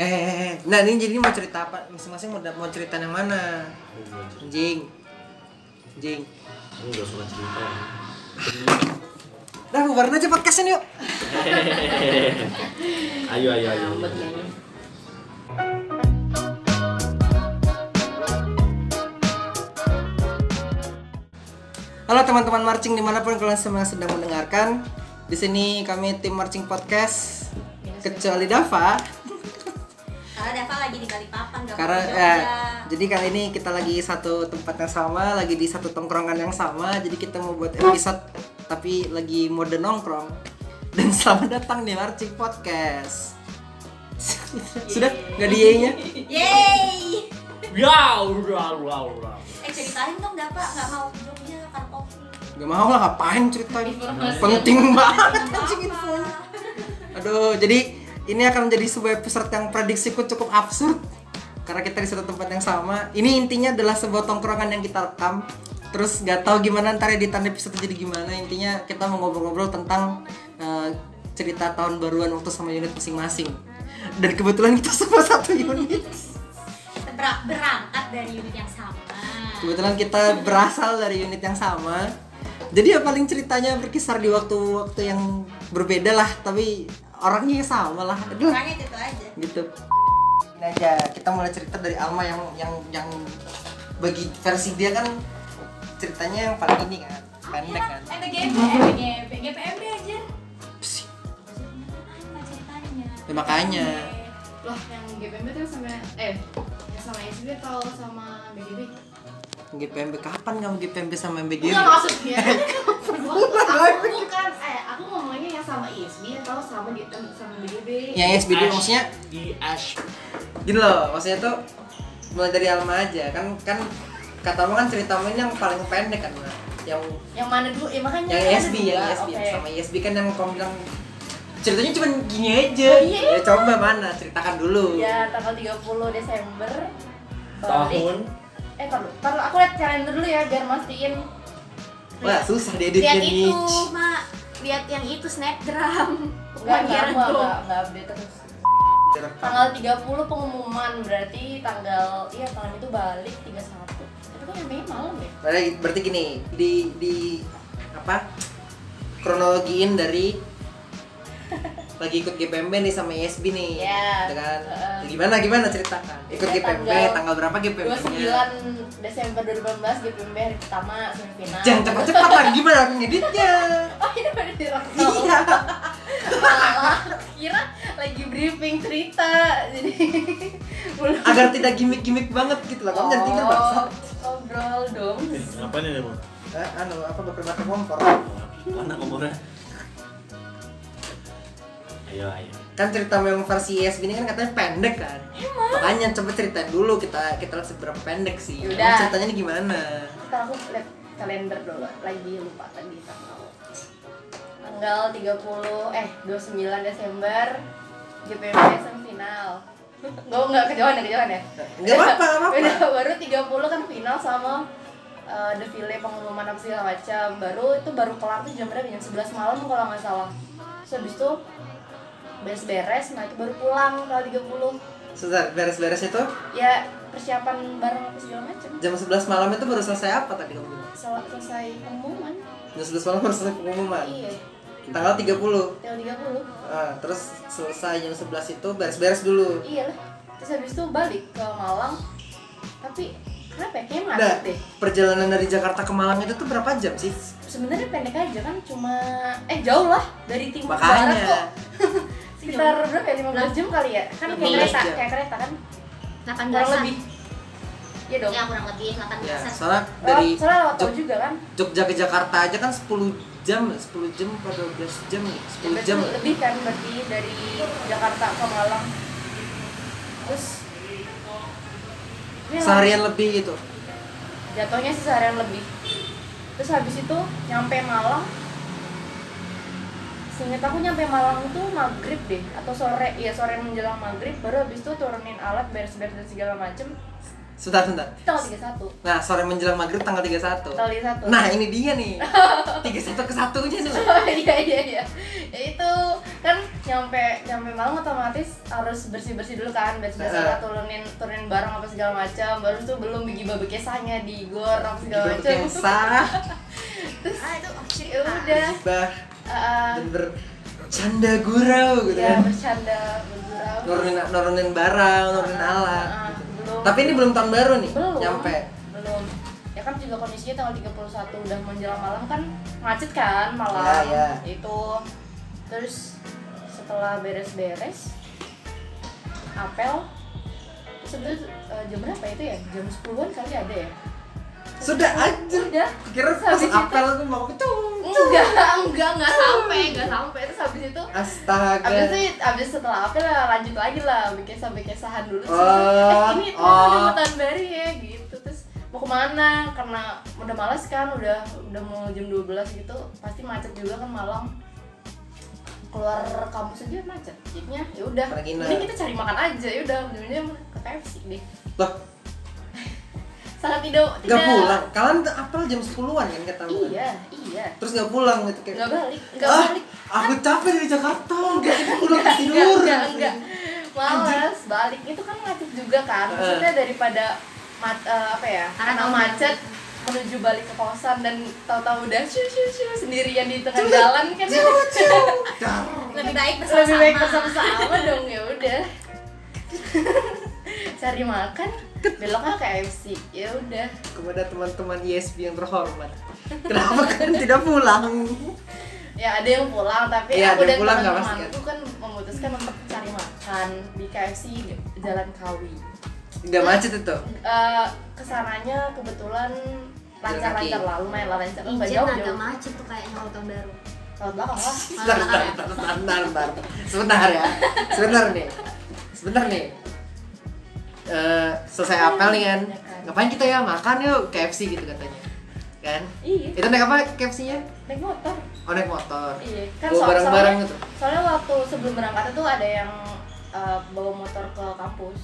Eh, eh, eh. nah ini jadi mau cerita apa? Masing-masing mau mau cerita yang mana? Anjing. Anjing. Ini gak suka cerita. Dah bubarin aja podcastnya yuk. Ayo, ayo, ayo. Kayaknya. Halo teman-teman marching di mana pun kalian semua sedang mendengarkan. Di sini kami tim marching podcast. Kecuali Dava, Karena Dava lagi di Balikpapan gak karena ya, Jogja. jadi kali ini kita lagi satu tempat yang sama, lagi di satu tongkrongan yang sama. Jadi kita mau buat episode tapi lagi mode nongkrong. Dan selamat datang di marching podcast. Sudah nggak di nya Yeay! Wow, wow, wow, wow. Eh ceritain dong Dava gak mau ke Jogja karena covid Gak mau lah ngapain ceritain. Penting banget anjing infonya Aduh jadi ini akan menjadi sebuah episode yang prediksiku cukup absurd Karena kita di satu tempat yang sama. Ini intinya adalah sebuah tongkrongan yang kita rekam. Terus gak tahu gimana ntar editan episode jadi gimana. Intinya kita mau ngobrol-ngobrol tentang eh, cerita tahun baruan waktu sama unit masing-masing. Dan kebetulan kita semua satu unit. Ber- berangkat dari unit yang sama. Kebetulan kita berasal dari unit yang sama. Jadi ya paling ceritanya berkisar di waktu-waktu yang berbeda lah, tapi orangnya sama lah. Aduh, Makanya itu aja gitu. Ini aja kita mulai cerita dari Alma yang yang yang bagi versi dia kan ceritanya yang paling ini kan, pendek kan. MPGP, MPGP, GPMB aja Apa ceritanya? Ya, makanya. Loh, yang GPMB tuh sama eh yang sama SB atau sama BGB? GPMB kapan kamu GPMB sama MBG? Enggak maksudnya. aku bukan eh aku ngomongnya yang sama ISB atau sama di sama BGB. Yang SBD maksudnya IS. gini loh maksudnya tuh mulai dari Alma aja kan kan katamu kan ceritamu ini yang paling pendek kan yang Yang mana dulu? Ya makanya yang ISB yang ISB Oke. sama ISB kan yang kamu bilang ceritanya cuma gini aja Oh, iya. ya coba mana ceritakan dulu Ya, tanggal 30 Desember Tahun. Eh, taruh, taruh aku lihat kalender dulu ya biar mastiin. Wah susah dieditnya Lihat itu, nih Mak Lihat yang itu snapgram Enggak, Bukan enggak, Kira enggak, enggak, enggak update terus. Tanggal 30 pengumuman berarti tanggal iya tanggal itu balik 31. Itu kan nyampe malam ya? berarti, berarti gini di di apa kronologiin dari lagi ikut GPMB nih sama ISB nih Iya. ya kan Heeh. gimana gimana ceritakan ikut Ya, GPMB tanggal tanggal berapa GPMB nya 29 Desember 2018 GPMB hari pertama semifinal. jangan cepat-cepat lagi gimana aku ngeditnya Oh, ini baru direkam. iya Malah kira lagi briefing cerita. Jadi belum agar tidak gimmick-gimmick banget gitu lah kamu jangan tinggal bangsa Oh, Ngobrol dong. Apa nih, Demo? eh, anu apa bakar-bakar kompor Mana kompornya? Ayo, ayo. kan cerita yang versi ISB ini kan katanya pendek kan makanya coba ceritain dulu kita kita lihat seberapa pendek sih Yaudah. Kamu ceritanya ini gimana Ntar aku lihat kalender dulu. Lagi lupa tadi tanggal. Tanggal 30 eh 29 Desember GPMB semifinal. Enggak enggak kejauhan ya, kejauhan ya. nggak apa-apa nggak apa-apa Udah, baru 30 kan final sama uh, defile pengumuman apa segala macam. Baru itu baru kelar tuh jam berapa? Jam 11 malam kalau nggak salah. Terus habis itu beres-beres, nah itu baru pulang tanggal 30. Sebentar, beres-beres itu Ya persiapan barang apa segala macam. jam 11 malam itu baru selesai apa tadi kamu bilang? Sel- selesai pengumuman. Jam 11 malam baru selesai pengumuman Iya, Tanggal 30 tanggal 30. ah, Terus selesai jam 11 itu beres-beres dulu Iya lah. Terus habis itu balik ke Malang. Tapi kenapa ya? Kayaknya macet deh. perjalanan dari Jakarta ke Malang itu tuh berapa jam sih? Sebenarnya pendek aja kan, cuma eh jauh lah dari timur Makanya. barat kok. Sekitar berapa ya? 15 jam kali ya? Kan kayak 15 kereta, kayak kereta kan? 18 Kurang lebih. Iya dong. Ya kurang lebih 18 Ya, soalnya Oh, dari soalnya lewat Jog- juga kan? Jogja ke Jakarta aja kan 10 jam, 10 jam atau 12 jam, 10 Berarti jam. lebih kan berarti dari Jakarta ke Malang. Terus ini Seharian lebih gitu. jatuhnya sih seharian lebih terus habis itu nyampe Malang seinget aku nyampe Malang itu maghrib deh atau sore ya sore menjelang maghrib baru habis itu turunin alat beres-beres dan segala macem Sebentar, sebentar. tanggal 31 Nah, sore menjelang maghrib tanggal 31. tanggal 31 Nah, ini dia nih. 31 ke satunya nih. oh, iya iya iya ya itu kan nyampe nyampe malam otomatis harus bersih bersih dulu kan beres beres Heeh. turunin turunin barang apa segala macam baru tuh belum bagi bekesanya di gor apa segala macam bekesah ah itu oh, shit. ya udah gibah uh, dan bercanda gurau gitu ya kan. bercanda bergurau nurunin nurunin barang nurunin Ah, alat ah, gitu. belum. tapi ini belum tahun baru nih belum. nyampe. Belum. Ya kan juga kondisinya tanggal 31 udah menjelang malam kan macet kan malam. Ya, ya. itu. Terus setelah beres-beres apel. Sebenarnya eh, jam berapa itu ya? Jam 10-an kali ada ya? Sudah anjir. Udah kira Terus pas habis itu- apel aku mau itu enggak enggak enggak sampai enggak sampai. Terus habis itu astaga. Abis itu, abis setelah apel ya lanjut lagi lah bikin sampai kesahan dulu terus Oh, eh ini ternyata udah oh. mau tahun baru ya gitu. Terus mau ke mana? Karena udah malas kan udah udah mau jam 12 gitu pasti macet juga kan malam. Keluar kampus aja macet jadinya. Ya udah ini kita cari makan aja ya udah ujungnya ke KFC deh. Loh. Sangat tidak tidak. pulang. Kalian apel jam 10-an kan kan? iya iya. Terus nggak pulang gitu kayak nggak balik nggak ah, balik. Aku capek dari Jakarta enggak pulang enggak, tidur. enggak, enggak, enggak. Males balik. Itu kan macet juga kan. Maksudnya daripada mat, eh, apa ya? Karena macet menuju balik ke kosan dan tahu-tahu udah shu shu shu sendirian di tengah jalan kan. Dar. lebih baik lebih baik bersama-sama bersama-sama dong ya udah. Cari makan beloknya ke KFC ya udah. Kepada teman-teman ISB yang terhormat. Kenapa kan tidak pulang? Ya ada yang pulang tapi Iya, aku ada yang dan teman-temanku kan memutuskan untuk cari makan di KFC Jalan Kawi. Nggak macet itu? Eh, ke sananya kebetulan lancar-lancar lah, lumayan lah lancar. Nggak jauh agak macet tuh kayaknya kalau tahun baru. Kalau belakang lah. sebentar sebentar sebentar sebentar, sebentar. sebentar ya. Sebentar nih. Sebentar nih Eh, selesai apel nih kan ngapain kita ya makan yuk KFC gitu katanya kan Iya, itu naik apa KFC-nya? naik motor. Oh naik motor Iya, kan bawa barang-barang gitu soalnya waktu sebelum berangkat itu ada yang eh, bawa motor ke kampus.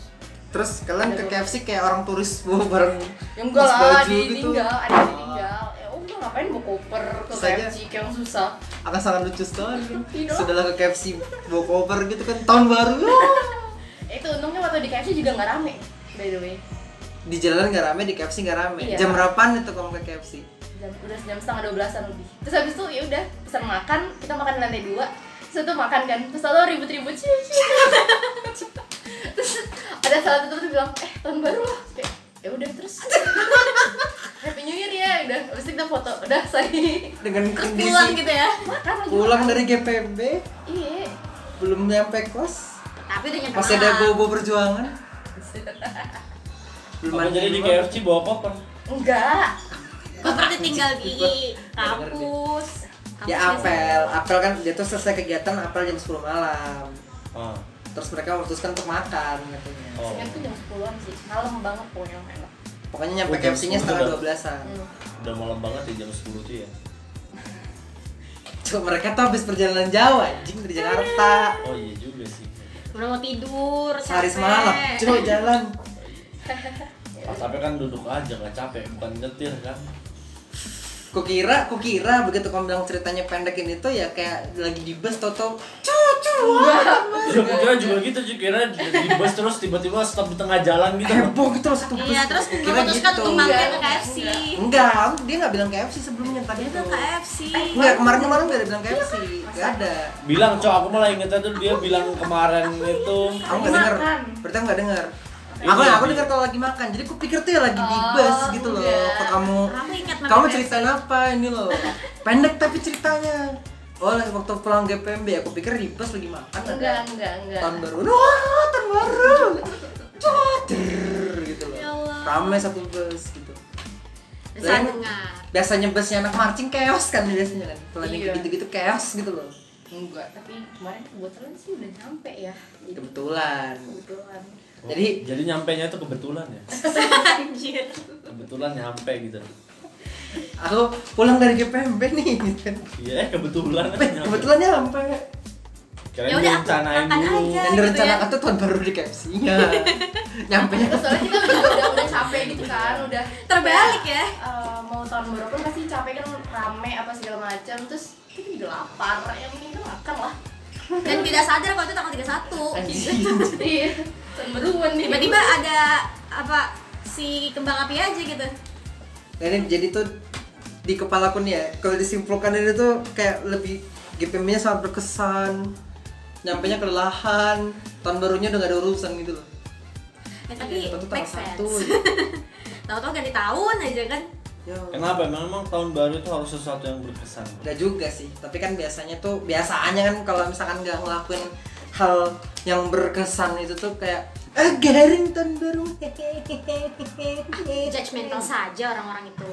terus kalian ke Ada KFC kayak orang turis bawa barang Ya enggak lah, baju di gitu. tinggal, ada yang ditinggal. Ya udah ngapain bawa koper ke Saja. KFC kayak yang susah. akan sangat lucu sekali kan sudahlah ke KFC bawa koper gitu kan tahun baru itu untungnya waktu di KFC juga nggak rame, by the way. di jalan nggak rame di KFC nggak rame. Iya. jam berapaan itu kamu ke KFC jam udah jam setengah dua belasan lebih. Terus habis itu ya udah pesan makan kita makan di lantai dua. Terus itu makan kan terus lalu ribut-ribut sih terus ada salah satu tuh bilang eh tahun baru lah. Kayak ya udah terus. Happy New Year ya udah. Habis itu kita foto udah sorry. Dengan terus kondisi pulang gitu ya. Makan lagi pulang makan. dari GPB iya. Belum nyampe kos tapi udah nyampe masih ada bobo perjuangan belum jadi di. KFC bawa koper? enggak koper tinggal di kampus ya apel apel kan dia tuh selesai kegiatan apel jam 10 malam Ah. terus mereka memutuskan untuk makan katanya Oh. Seingat tuh jam 10-an sih malam banget pokoknya enak pokoknya nyampe Oh, jam KFC nya 10 setengah udah. 12an Hmm. Udah malam banget ya jam 10 tuh ya. Cuma mereka tuh habis perjalanan jauh anjing dari Jakarta Oh iya juga. Udah mau tidur sehari semalam coba jalan Pas sampai kan duduk aja nggak capek, bukan nyetir kan. Kukira kukira begitu kamu bilang ceritanya pendek ini tuh ya kayak lagi di bus toto cucu kira juga gitu sih kira di, bus terus tiba-tiba stop di tengah jalan gitu. heboh gitu satu bus. Iya terus kukira memutuskan gitu. ke Enggak, KFC enggak dia nggak bilang KFC sebelumnya tadi dia tuh. ke KFC enggak kemarin kemarin gak ada bilang KFC nggak ada. Bilang cok aku malah ingetnya tuh dia bilang kemarin itu. aku nggak dengar Makan. berarti nggak dengar Iya, aku aku di- dengar kalau lagi makan jadi aku pikir tuh ya lagi di Oh, bus gitu loh enggak. Kok kamu kamu ceritain apa ini loh? Pendek tapi ceritanya. Oh waktu pulang GPMB aku pikir di bus lagi makan enggak ada enggak enggak tahun baru. Wah tahun baru. Coder gitu loh. Ya rame satu bus gitu. Bisa Dan dengar biasanya busnya anak marching chaos kan biasanya kan? Yang Iya. gitu-gitu chaos gitu loh. Enggak tapi kemarin kebetulan sih udah nyampe ya. Jadi, kebetulan. Kebetulan Oh, Jadi- jadi nyampe nya itu kebetulan ya. anjir. Kebetulan nyampe gitu. aku pulang dari GPMB nih gitu. Kan Iya, kebetulan. Eh, kebetulan nyampe. Kirain Ya udah, direncanain makan dulu. aja. dan gitu direncanakan tuh tahun baru di KFC nya nyampe nya Terus soalnya kita juga udah udah capek gitu kan udah terbalik ya? Eh, mau tahun baru kan pasti capek kan rame apa segala macam. Terus kita juga lapar yang penting kan makan lah Dan tidak sadar kalau itu tanggal 31 Iya. Nih. Tiba-tiba ada apa si kembang api aja gitu Nah, ini jadi tuh di kepalaku nih ya, kalau disimpulkan ini tuh kayak lebih GPM-nya sangat berkesan, nyampe nya kelelahan, tahun barunya udah gak ada urusan gitu loh. Ya tapi make tanggal sense satu. Tahu-tahu ganti tahun aja kan Yo. Kenapa? Emang, emang tahun baru itu harus sesuatu yang berkesan. Enggak juga sih, tapi kan biasanya tuh biasanya kan kalau misalkan nggak ngelakuin hal yang berkesan itu tuh kayak eh garing tahun baru. Judgmental saja orang-orang itu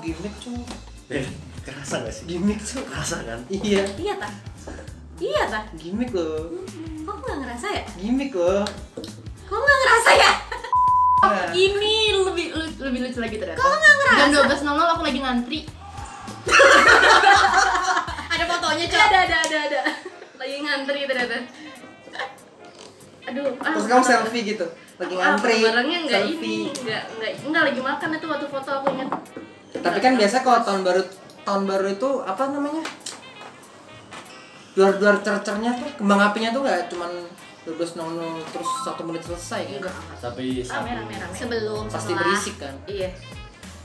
Gimik cuy, Eh, kerasa gak sih? gimik cuy. Kerasa kan? Iya, Iya tak? Iya tak? gimik loh, Kok nggak ngerasa ya? gimik loh. Kok nggak ngerasa ya? Nah, Ini lebih lu- lebih lucu lagi ternyata. Kok nggak ngerasa? Jam 12.00 aku lagi ngantri. Ada fotonya cok ada ada ada. ada. Lagi ngantri ternyata. Aduh, ah, terus kamu selfie gitu, lagi Ah, ngantri, barangnya enggak ini, selfie. enggak enggak enggak lagi makan itu waktu foto aku ingat. Tapi kan biasa kalau tahun baru tahun baru itu apa namanya? Luar-luar cercernya tuh kembang apinya tuh nggak cuman 12.00 terus satu menit selesai kan? Enggak. Tapi Rame rame rame. Sebelum Pasti setelah. berisik kan? Iya.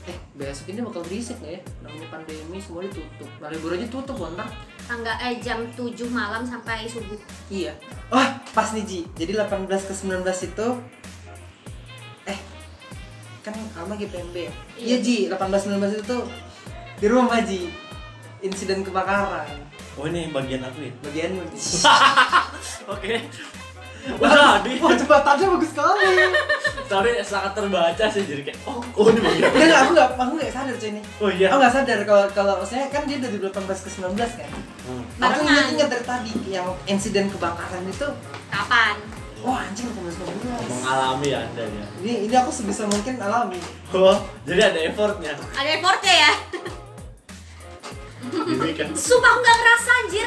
Eh besok ini bakal berisik nggak ya? Namanya pandemi semua ditutup. Nah libur aja tutup loh ntar. Tanggal eh jam 7 malam sampai subuh Iya. Wah pas nih Ji. Jadi 18 ke 19 itu eh kan Alma GPMB ya? Iya Ji. 18 19 itu tuh di rumah Ji. Insiden kebakaran. Oh ini bagian aku ya? Bagianmu Ji. Oke. Udah, di. Wah jembatannya bagus sekali. Tapi sangat terbaca sih jadi kayak oh, oh ini bagian. Enggak, enggak, aku enggak, aku enggak sadar cuy ini. Oh iya. Aku enggak sadar kalau kalau maksudnya kan dia dari 18 ke 19 kan. Hmm. Aku Barengan. ingat-ingat dari tadi yang insiden kebakaran itu, Kapan? wah anjing 18 19. Mengalami anda ya. Ini ini aku sebisa mungkin alami. Oh, jadi ada effortnya. Ada effortnya ya? Ini kan. Sumpah aku nggak ngerasa anjir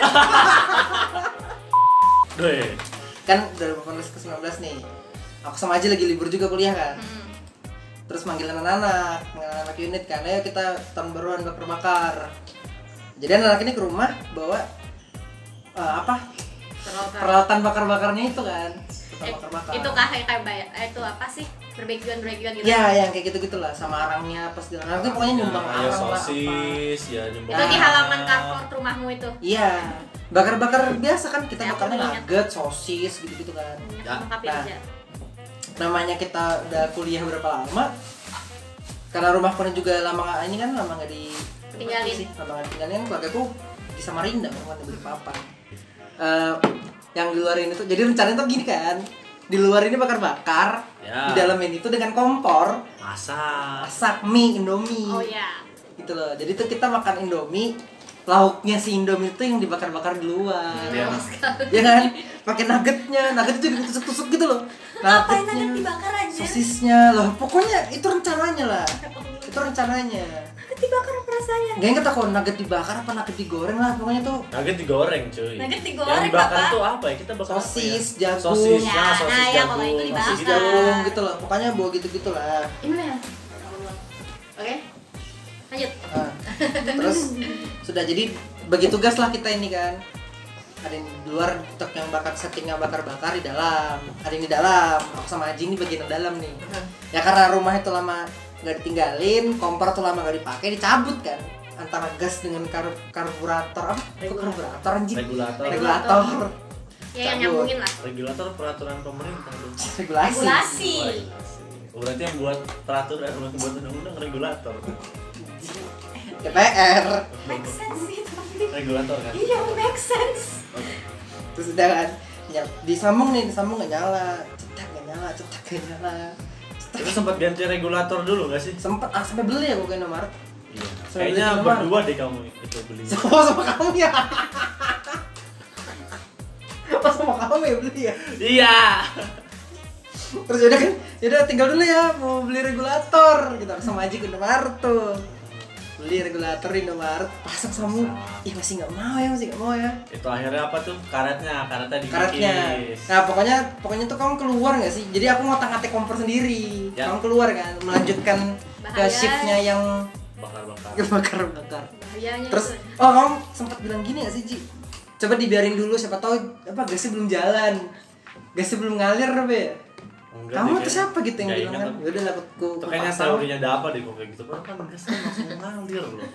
Doi. Kan dari 18 ke 19 nih. Aku sama aja lagi libur juga kuliah kan. Hmm. Terus manggil anak-anak, manggil anak unit kan, ayo kita tahun baruan bakar-bakar. Jadi anak ini ke rumah bawa eh, apa? Peralatan. Peralatan bakar-bakarnya itu kan. Eh. Itu kah kayak kayak bayar eh, itu apa sih? Berbekian-berbekian gitu Ya, yang kayak gitu-gitu lah sama arangnya pas di arang tuh pokoknya nyumbang ya, arang apa. sosis, ya nyumbang. Itu di halaman carport rumahmu itu Iya. Bakar-bakar biasa kan kita Ya, aku bakarnya nugget, sosis gitu-gitu kan. Ya. Lengkapi Nah. Namanya kita udah kuliah berapa lama? Karena rumah pun juga lama nggak- ini kan lama nggak di Tinggalin. sih, lama nggak ditinggalin keluargaku di Samarinda kan di Balikpapan. Eh, yang di luar ini tuh jadi rencananya tuh gini kan. Di luar ini bakar-bakar Ya. di dalam ini tuh dengan kompor. Masak. masak mie indomie. Oh ya gitu loh. Jadi tuh kita makan indomie lauknya si indomie itu yang dibakar-bakar di luar. Ya. ya kan? Pakai nuggetnya. Nugget itu ditusuk-tusuk gitu loh. Ngapain Nuggetnya, nugget dibakar anjir? sosisnya. Loh pokoknya itu rencananya lah. Itu rencananya Nugget dibakar apa rasanya? gak inget aku nugget dibakar apa nugget digoreng lah pokoknya tuh Nugget digoreng cuy. Nugget digoreng, Yang dibakar itu apa ya? Kita bakar apa Sosis, ya? jagung. Sosis, Ya, nah, sosis nah, ya, jagung. kalau itu dibakar. sosis jagung gitu loh pokoknya bawa gitu-gitu lah Ini ya. Oke. Lanjut Nah, terus sudah jadi bagi tugas lah kita ini kan ada yang di luar truk yang bakar settingnya bakar-bakar di dalam ada yang di dalam aku sama Aji ini bagian dalam nih ya karena rumah itu lama nggak ditinggalin kompor tuh lama nggak dipakai dicabut kan. Antara gas dengan kar karburator apa? Kok karburator anjing? Regulator. regulator. Ya yang nyambungin lah. Regulator peraturan pemerintah? Regulasi. Regulasi. Oh, berarti yang buat peraturan yang buat undang-undang regulator. DPR. Make sense sih tapi. Regulator kan. Iya make sense. Oke. terus udah kan disambung nih disambung nggak nyala cetak nggak nyala cetak nggak nyala Itu sempat ganti regulator dulu gak sih? sempet ah, sampai beli aku ke Indomaret Iya. Sampai Kayaknya berdua deh kamu itu beli. sama sama kamu ya pas sama kamu ya beli ya Iya. terus yaudah kan yaudah tinggal dulu ya mau beli regulator gitu sama aja ke Indomaret tuh beli regulator di Indomaret pasang sama ih masih nggak mau ya masih nggak mau ya Itu akhirnya apa tuh? Karetnya, karetnya dikikis. karetnya nah pokoknya pokoknya tuh kamu keluar nggak sih jadi aku ngotak ngatik kompor sendiri Ya. kamu keluar kan melanjutkan ke Bahaya. shiftnya yang Bakar-bakar. bakar bakar Bahayanya terus tuh. oh kamu sempat bilang gini gak sih Ji coba dibiarin dulu siapa tahu apa gasnya belum jalan gasnya belum ngalir apa ya Enggak kamu tuh siapa gitu yang bilang kan? aku. udah lah aku aku Tuh kayaknya teorinya ada apa deh kok kayak gitu. Padahal kan gasnya langsung ngalir loh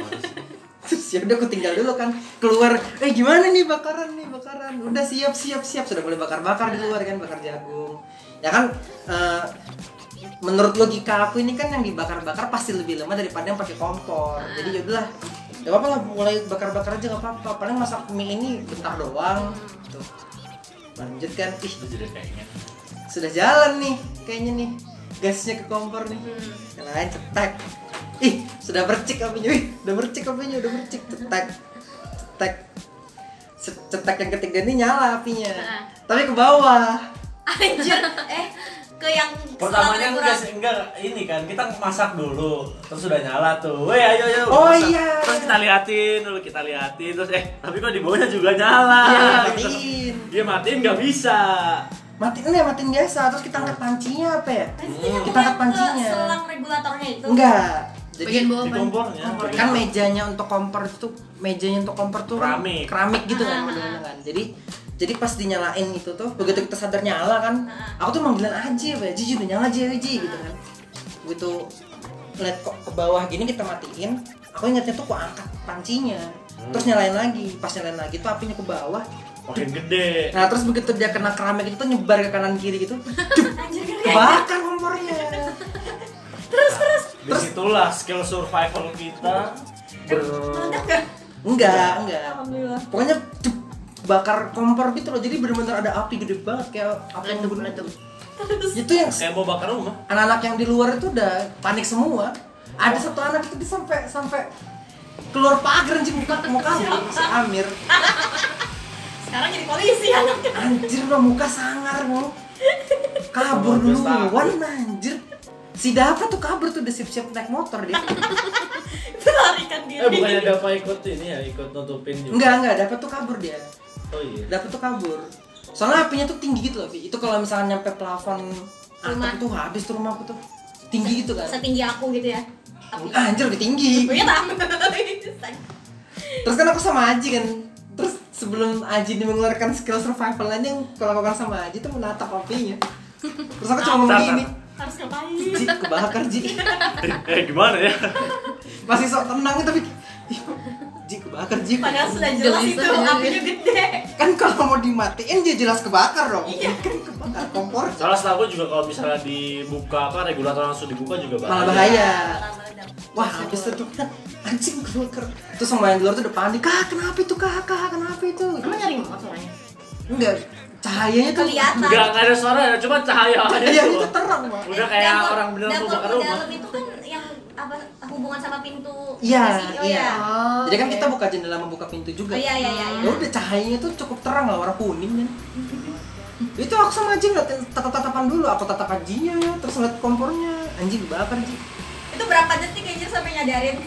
terus ya udah aku tinggal dulu kan keluar. Eh gimana nih bakaran nih bakaran? Udah siap siap siap. Sudah boleh bakar bakar di luar kan bakar jagung. Ya kan eh, menurut logika aku ini kan yang dibakar bakar pasti lebih lama daripada yang pakai kompor. Jadi ya udahlah. Gak apa-apa lah mulai bakar bakar aja gak apa-apa. Paling masak mie ini bentar doang tuh lanjut kan. Ih. Jadi kayaknya sudah jalan nih kayaknya nih gasnya ke kompor nih yang lain cetek ih sudah bercik apinya ih udah bercik apinya udah bercik cetek cetek cetek yang ketiga ini nyala apinya Heeh. tapi ke bawah Anjir, eh ke yang Pertamanya selang enggak, ini kan kita masak dulu terus sudah nyala tuh. Weh ayo ayo. Oh, masak. iya. Terus kita liatin dulu kita liatin terus eh tapi kok di bawahnya juga nyala. Iya, matiin. Dia matiin nggak bisa. Matiin nih matiin biasa terus kita angkat pancinya apa ya? Pastinya kita angkat ke pancinya. selang regulatornya itu. enggak. Jadi Bagian bawah kompornya. kan mejanya untuk kompor itu mejanya untuk kompor tuh kan Keramik. keramik gitu kan kan. Jadi jadi pas dinyalain itu tuh begitu kita sadar nyala kan aku tuh manggilan aja apa ya? Ji udah nyala aja Ji gitu kan. Begitu lihat kok ke bawah gini kita matiin aku ingatnya tuh kok angkat pancinya. Terus nyalain lagi pas nyalain lagi tuh apinya ke bawah Makin gede. nah terus begitu dia kena keramik itu tuh nyebar ke kanan kiri gitu. Gede. kebakar kompornya. Di situlah skill survival kita. Ber enggak enggak. Alhamdulillah. pokoknya bakar kompor gitu loh. Jadi bener-bener ada api gede banget kayak api yang Meletup, itu yang kayak mau bakar rumah. anak-anak yang di luar itu udah panik semua. Ada satu anak itu sampai sampai keluar pagar anjing muka. Mau kabur si Amir Sekarang jadi polisi anaknya. anjir lo muka sangar mau kabur duluan anjir si Dava tuh kabur tuh udah siap-siap naik motor dia Melarikan diri. Eh bukannya ada apa ikut ini ya ikut nutupin juga. enggak enggak dapat tuh kabur dia Oh iya. dapat tuh kabur soalnya apinya tuh tinggi gitu loh Vi. itu kalau misalnya nyampe plafon Rumah. tuh habis tuh rumahku tuh tinggi gitu kan Setinggi aku gitu ya. Tapi Ah, anjir lebih tinggi Oh iya tahu. terus kan aku sama Aji kan sebelum Aji mengeluarkan skill survival lain yang kalau lakukan sama Aji tuh menatap apinya terus aku cuma ngomong gini Harus ngapain? Ji kebakar Ji Eh gimana ya? masih sok tenang tapi Ji kebakar Ji Padahal sudah jelas itu aja. apinya gede. kan kalau mau dimatiin dia jelas kebakar dong iya kan kebakar kompor Soalnya setahu gue juga kalau misalnya dibuka apa regulator langsung dibuka juga malah bahaya Wah, habis itu kan anjing kebakar. Terus semua yang di luar tuh udah panik. Kak, kenapa itu kak? Kak, kenapa itu? Emang nyari remote suaranya? Enggak, cahayanya tuh Kelihatan. Enggak, enggak ada suara ya, cuma cahaya aja Iya, tuh. itu terang, Pak. Udah kayak Dapur- orang beneran mau bakar rumah. dalam itu kan yang apa hubungan sama pintu Iya, nggak oh, iya. ya. Oh, Jadi kan kita buka jendela membuka pintu juga. Oh iya iya iya. Ya udah cahayanya tuh cukup terang lah warna kuning kan. itu aku sama Aji ngeliatin tatap-tatapan dulu, aku tatap Ajinya, terus ngeliat kompornya, anjing bakar Ji. Itu berapa detik aja sampai nyadarin?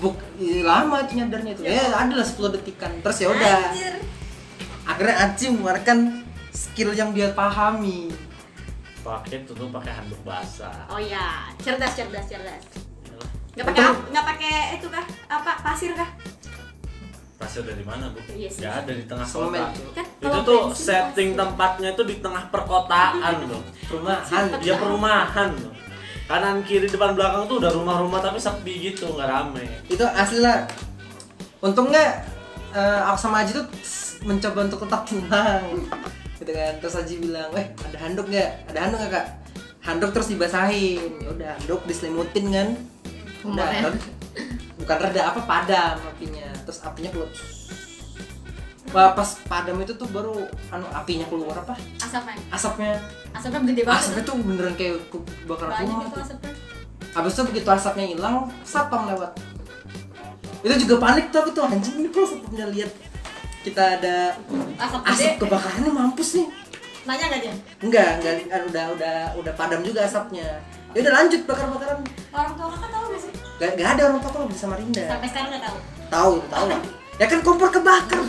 Buk, ih, lama itu nyadarnya itu. Ya, adalah 10 detikan. Terus ya udah. Akhirnya Aji mengeluarkan skill yang dia pahami. Pakai tuh pakai handuk basah. Oh iya, cerdas cerdas cerdas. Nggak pakai nggak pakai itu kah? Apa pasir kah? Pasir dari mana, Bu? Iya sih. Ya ada di tengah kota. tuh. Kan Itu tuh setting pasir. tempatnya itu di tengah perkotaan loh. Perumahan. Ya perumahan loh. Kanan kiri depan belakang tuh udah rumah-rumah tapi sepi gitu, nggak rame. itu asli lah untungnya eh, aku sama Aji tuh mencoba untuk tetap tenang gitu kan. Terus Aji bilang eh ada handuk nggak? Ada handuk nggak kak? Handuk terus dibasahin. Ya udah handuk diselimutin kan. Udah reda- bukan reda apa padam apinya. Terus apinya keluar. Wah, pas padam itu tuh baru anu apinya keluar apa? Asapnya. asapnya. Asapnya gede banget. asapnya tuh beneran kayak kebakaran Banyak rumah itu tuh. asapnya. Habis itu begitu asapnya hilang, satpam lewat. Itu juga panik tuh aku tuh anjing ini kalau satpamnya lihat kita ada Asap asap kebakaran nih mampus nih. Nanya nggak dia? Enggak, enggak udah udah udah padam juga asapnya. Ya udah lanjut bakar-bakaran. Orang tua kakak tahu nggak sih? Gak, gak ada orang tua kalau di Samarinda. Sampai sekarang nggak tahu. Tahu, tahu lah. Ya kan kompor kebakar,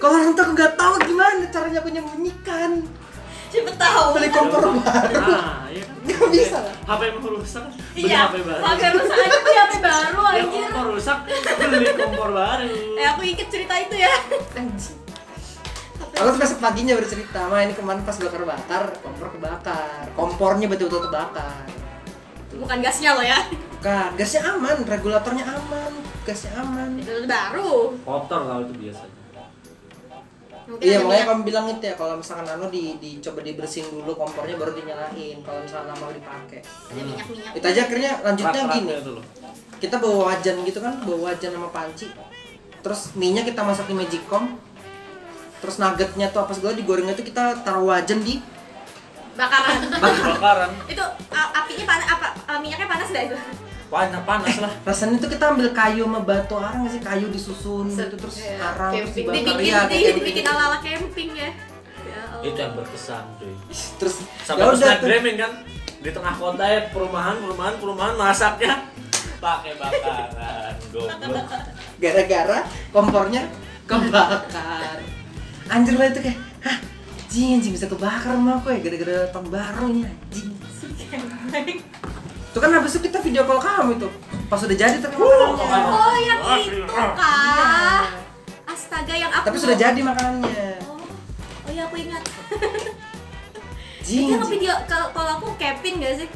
kalau orang tua nggak tahu gimana caranya aku nyembunyikan. Siapa tahu? Beli kompor baru. Nah, iya kan. Nggak bisa lah. HP mau rusak, beli Iya, HP baru. pakai rusak aja beli HP baru Ya anjir. kompor rusak, beli kompor baru. Eh aku inget cerita itu ya. Aku tuh besok paginya bercerita, mah ini kemarin pas bakar-bakar, kompor kebakar. Kompornya betul-betul kebakar. Bukan gasnya loh ya. Bukan, gasnya aman, regulatornya aman, gasnya aman. Itu baru. Kotor kalau itu biasanya. Mungkin Iya makanya minyak. kamu bilang itu ya kalau misalkan anu di dicoba dibersihin dulu kompornya baru dinyalain kalau misalkan lama dipakai. ada minyak-minyak. Itu aja akhirnya lanjutnya Rak-raknya gini. loh. Kita bawa wajan gitu kan, bawa wajan sama panci. Terus minyak kita masak di magicom. Terus nuggetnya tuh apa segala digorengnya tuh kita taruh wajan di Bakaran. Bakaran, itu a- apinya panas apa a, minyaknya panas nggak itu? Panas panas lah. rasanya tuh kita ambil kayu sama batu arang sih kayu disusun Set, gitu terus iya. arang terus Camping. dibakar Dibikin iya kayak di, camping. dibikin ala-ala camping ya. Ya Allah. Itu yang berkesan, cuy. terus Sampai ya snapgramming kan di tengah kota ya perumahan perumahan perumahan masaknya pakai bakaran goblok gara-gara kompornya kebakar anjir lah itu kayak hah anjing anjing bisa kebakar rumah aku ya gara-gara tahun baru ini anjing itu kan habis itu kita video call kamu itu pas udah jadi tapi makanannya Oh yang itu kah? Astaga yang aku tapi sudah jadi makanannya Oh, oh ya aku ingat. Itu yang anjing. video kalau kalau aku Kevin gak sih?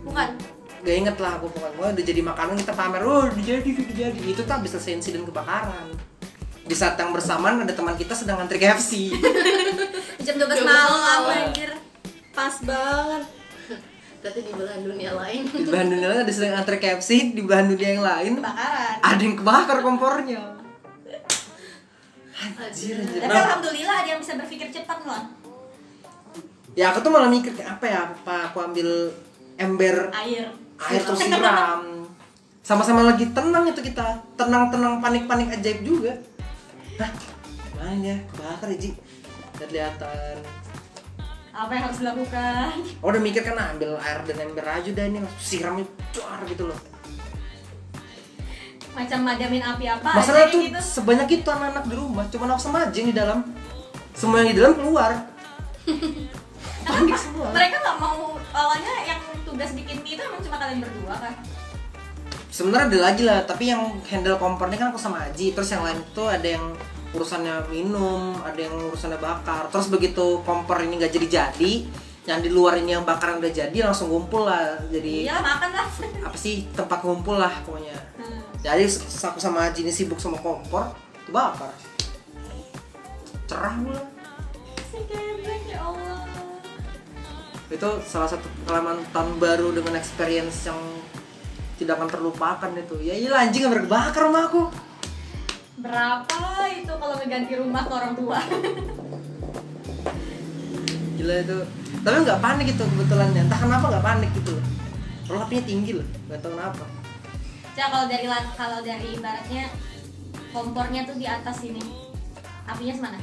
Bukan. gak inget lah aku pokoknya Wah, udah jadi makanan kita pamer oh udah jadi udah jadi itu tuh habis selesai insiden kebakaran di saat yang bersamaan ada teman kita sedang antri KFC Jam 12 12 malam malam. anjir. Pas banget. Berarti di belahan dunia lain. di belahan dunia lain ada sedang antri KFC di belahan dunia yang lain Kebakaran. ada yang kebakar kompornya. Anjir anjir. Tapi alhamdulillah ada yang bisa berpikir cepat loh. ya aku tuh malah mikir apa ya apa aku ambil ember Air. air terus siram. Sama-sama lagi tenang itu kita. Tenang-tenang panik-panik ajaib juga. Hah, mana ya? Kebakar ya Ji. Kelihatan Apa yang harus dilakukan? oh udah mikir kan ah, ambil air dan ember aja udah ini langsung siramnya cuar gitu loh Macam madamin api apa masalah tuh gitu. sebanyak itu anak-anak di rumah cuma aku sama aja di dalam semua yang di dalam keluar panik semua Mereka nggak mau awalnya yang tugas bikin mie itu emang cuma kalian berdua kan? sebenarnya ada lagi lah tapi yang handle kompornya kan aku sama Aji terus yang lain tuh ada yang urusannya minum ada yang urusannya bakar. Terus begitu kompor ini nggak jadi jadi yang di luar ini yang bakaran udah jadi langsung ngumpul lah. Jadi Iyalah makan lah. apa sih tempat ngumpul lah pokoknya. Hmm. jadi aku sama ini sibuk sama kompor itu bakar. Cerah Kevin ya Allah. itu salah satu pengalaman tahun baru dengan experience yang tidak akan terlupakan itu. Ya iya anjing nggak berbakar rumah aku Berapa itu kalau ngeganti rumah ke orang tua? gila itu tapi nggak panik itu kebetulan entah kenapa nggak panik gitu apinya tinggi loh nggak tahu kenapa Coba kalau dari la- kalau dari ibaratnya kompornya tuh di atas ini. Apinya semana?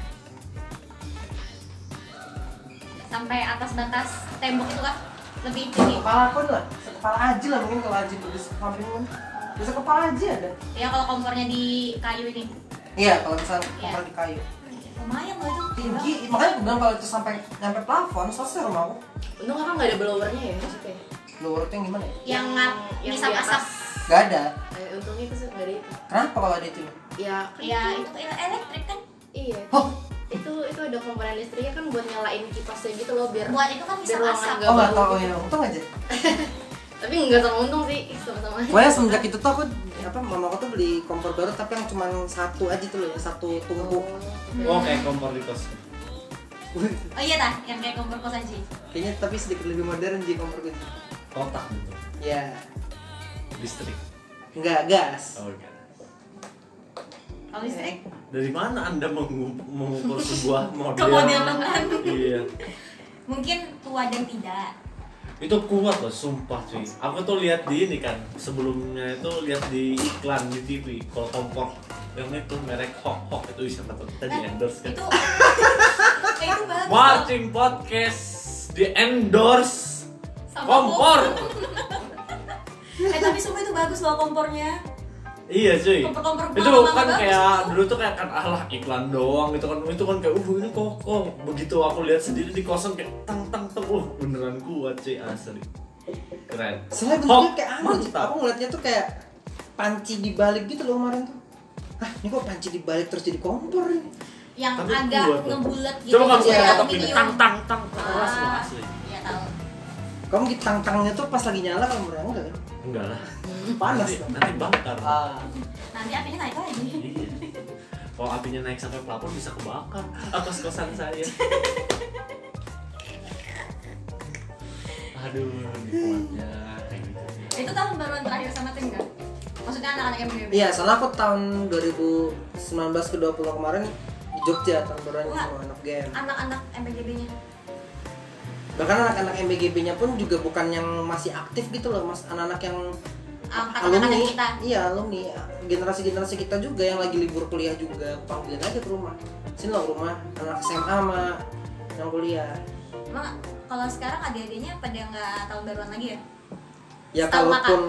Sampai atas batas tembok itu kah? Lebih tinggi. kepala aku lah kepala aja lah mungkin kalau aja tuh di samping kan bisa kepala aja ada Ya kalau kompornya di kayu ini. iya kalau misalnya Iya. kompor di kayu Lumayan loh itu. tinggi makanya aku bilang kalau itu sampai nyampe plafon selesai rumah aku Untung kakak nggak ada blowernya ya maksudnya. luar itu yang gimana ya Yang ngap- yang asap. atas. nggak ada Eh, untungnya itu sih ada itu. kenapa kalau ada itu Ya, Ya itu elektrik kan. Iya. oh Itu itu ada komponen listriknya kan buat nyalain kipasnya gitu loh biar Buat itu kan biar ruangan asap. oh nggak tahu gitu. ya untung aja Tapi nggak sama untung sih, sama-sama aja. Pokoknya semenjak itu tuh aku apa mama aku tuh beli kompor baru tapi yang cuma satu aja tuh loh, yang satu tumpuk. oh kayak kompor di kos Oh iya tah, yang kayak kompor kosan sih. Kayaknya tapi sedikit lebih modern sih kompor gitu. kotak gitu Ya, listrik enggak gas. oh enggak Kalau listrik. dari mana anda mengu- mengukur sebuah model Kemodelan. iya Mungkin tua dan tidak. Itu kuat loh sumpah cuy. Aku tuh lihat di ini kan sebelumnya itu lihat di iklan di TV kalau kompor yang itu merek Hok Hok itu siapa tuh? Kita di endorse kan? Itu itu bagus. Marching Podcast di endorse kompor. Eh tapi sumpah itu bagus loh kompornya. Iya cuy. Itu kan bagus kayak dulu tuh kayak kan alah iklan doang gitu kan. Itu kan kayak uh ini kokoh. Begitu aku lihat sendiri di kosan kayak tang tang tang. Uh beneran kuat cuy asli. Keren. Soalnya Hop, bentuknya kayak aneh. Aku ngeliatnya tuh kayak panci dibalik gitu loh kemarin tuh. Hah, ini kok panci dibalik terus jadi kompor ini? yang Tapi agak ngebulet gitu Coba kamu kayak ketok aluminium. ini tang tang tang keras Ah, asli. Iya tahu. Kamu ditang-tangnya tuh pas lagi nyala mereka enggak kan? Enggak lah. Panas Nanti, nanti bakar. Ah. Nanti apinya naik lagi. Iya. Kalau apinya naik sampai pelapor bisa kebakar. Kos kosan saya. Aduh, nikmatnya kayak gitu. Itu tahun baruan terakhir sama tim kan? Maksudnya anak-anak yang berbeda. Iya, soalnya aku tahun 2019 ke 20 kemarin di Jogja tahun baruan sama anak game. Anak-anak MPGB-nya. Bahkan anak-anak MBGB-nya pun juga bukan yang masih aktif gitu loh, Mas. Anak-anak yang alumni. kita. Iya, alumni. Generasi-generasi kita juga yang lagi libur kuliah juga panggilin aja ke rumah. Sini loh ke rumah anak SMA sama yang kuliah. Emang kalau sekarang adik-adiknya pada nggak tahun baruan lagi ya? Ya Setahu kalaupun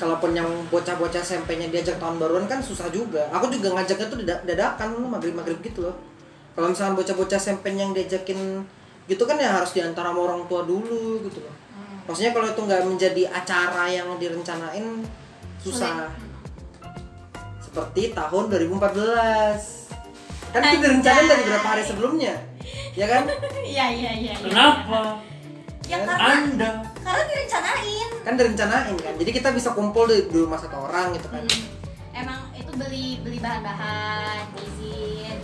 kalaupun yang bocah-bocah SMP-nya diajak tahun baruan kan susah juga. Aku juga ngajaknya tuh dada- dadakan maghrib-maghrib gitu loh. Kalau misalnya bocah-bocah SMP yang diajakin gitu kan ya harus diantar sama orang tua dulu gitu loh. Hmm. Maksudnya kalau itu nggak menjadi acara yang direncanain susah. Seperti tahun 2014. Kan itu direncanain dari beberapa hari sebelumnya. Ya kan? Iya iya iya. iya. Kenapa? Ya Kan karena Anda karena direncanain. Kan direncanain kan. Jadi kita bisa kumpul di, di rumah satu orang gitu kan. Hmm. Emang itu beli beli bahan-bahan, izin.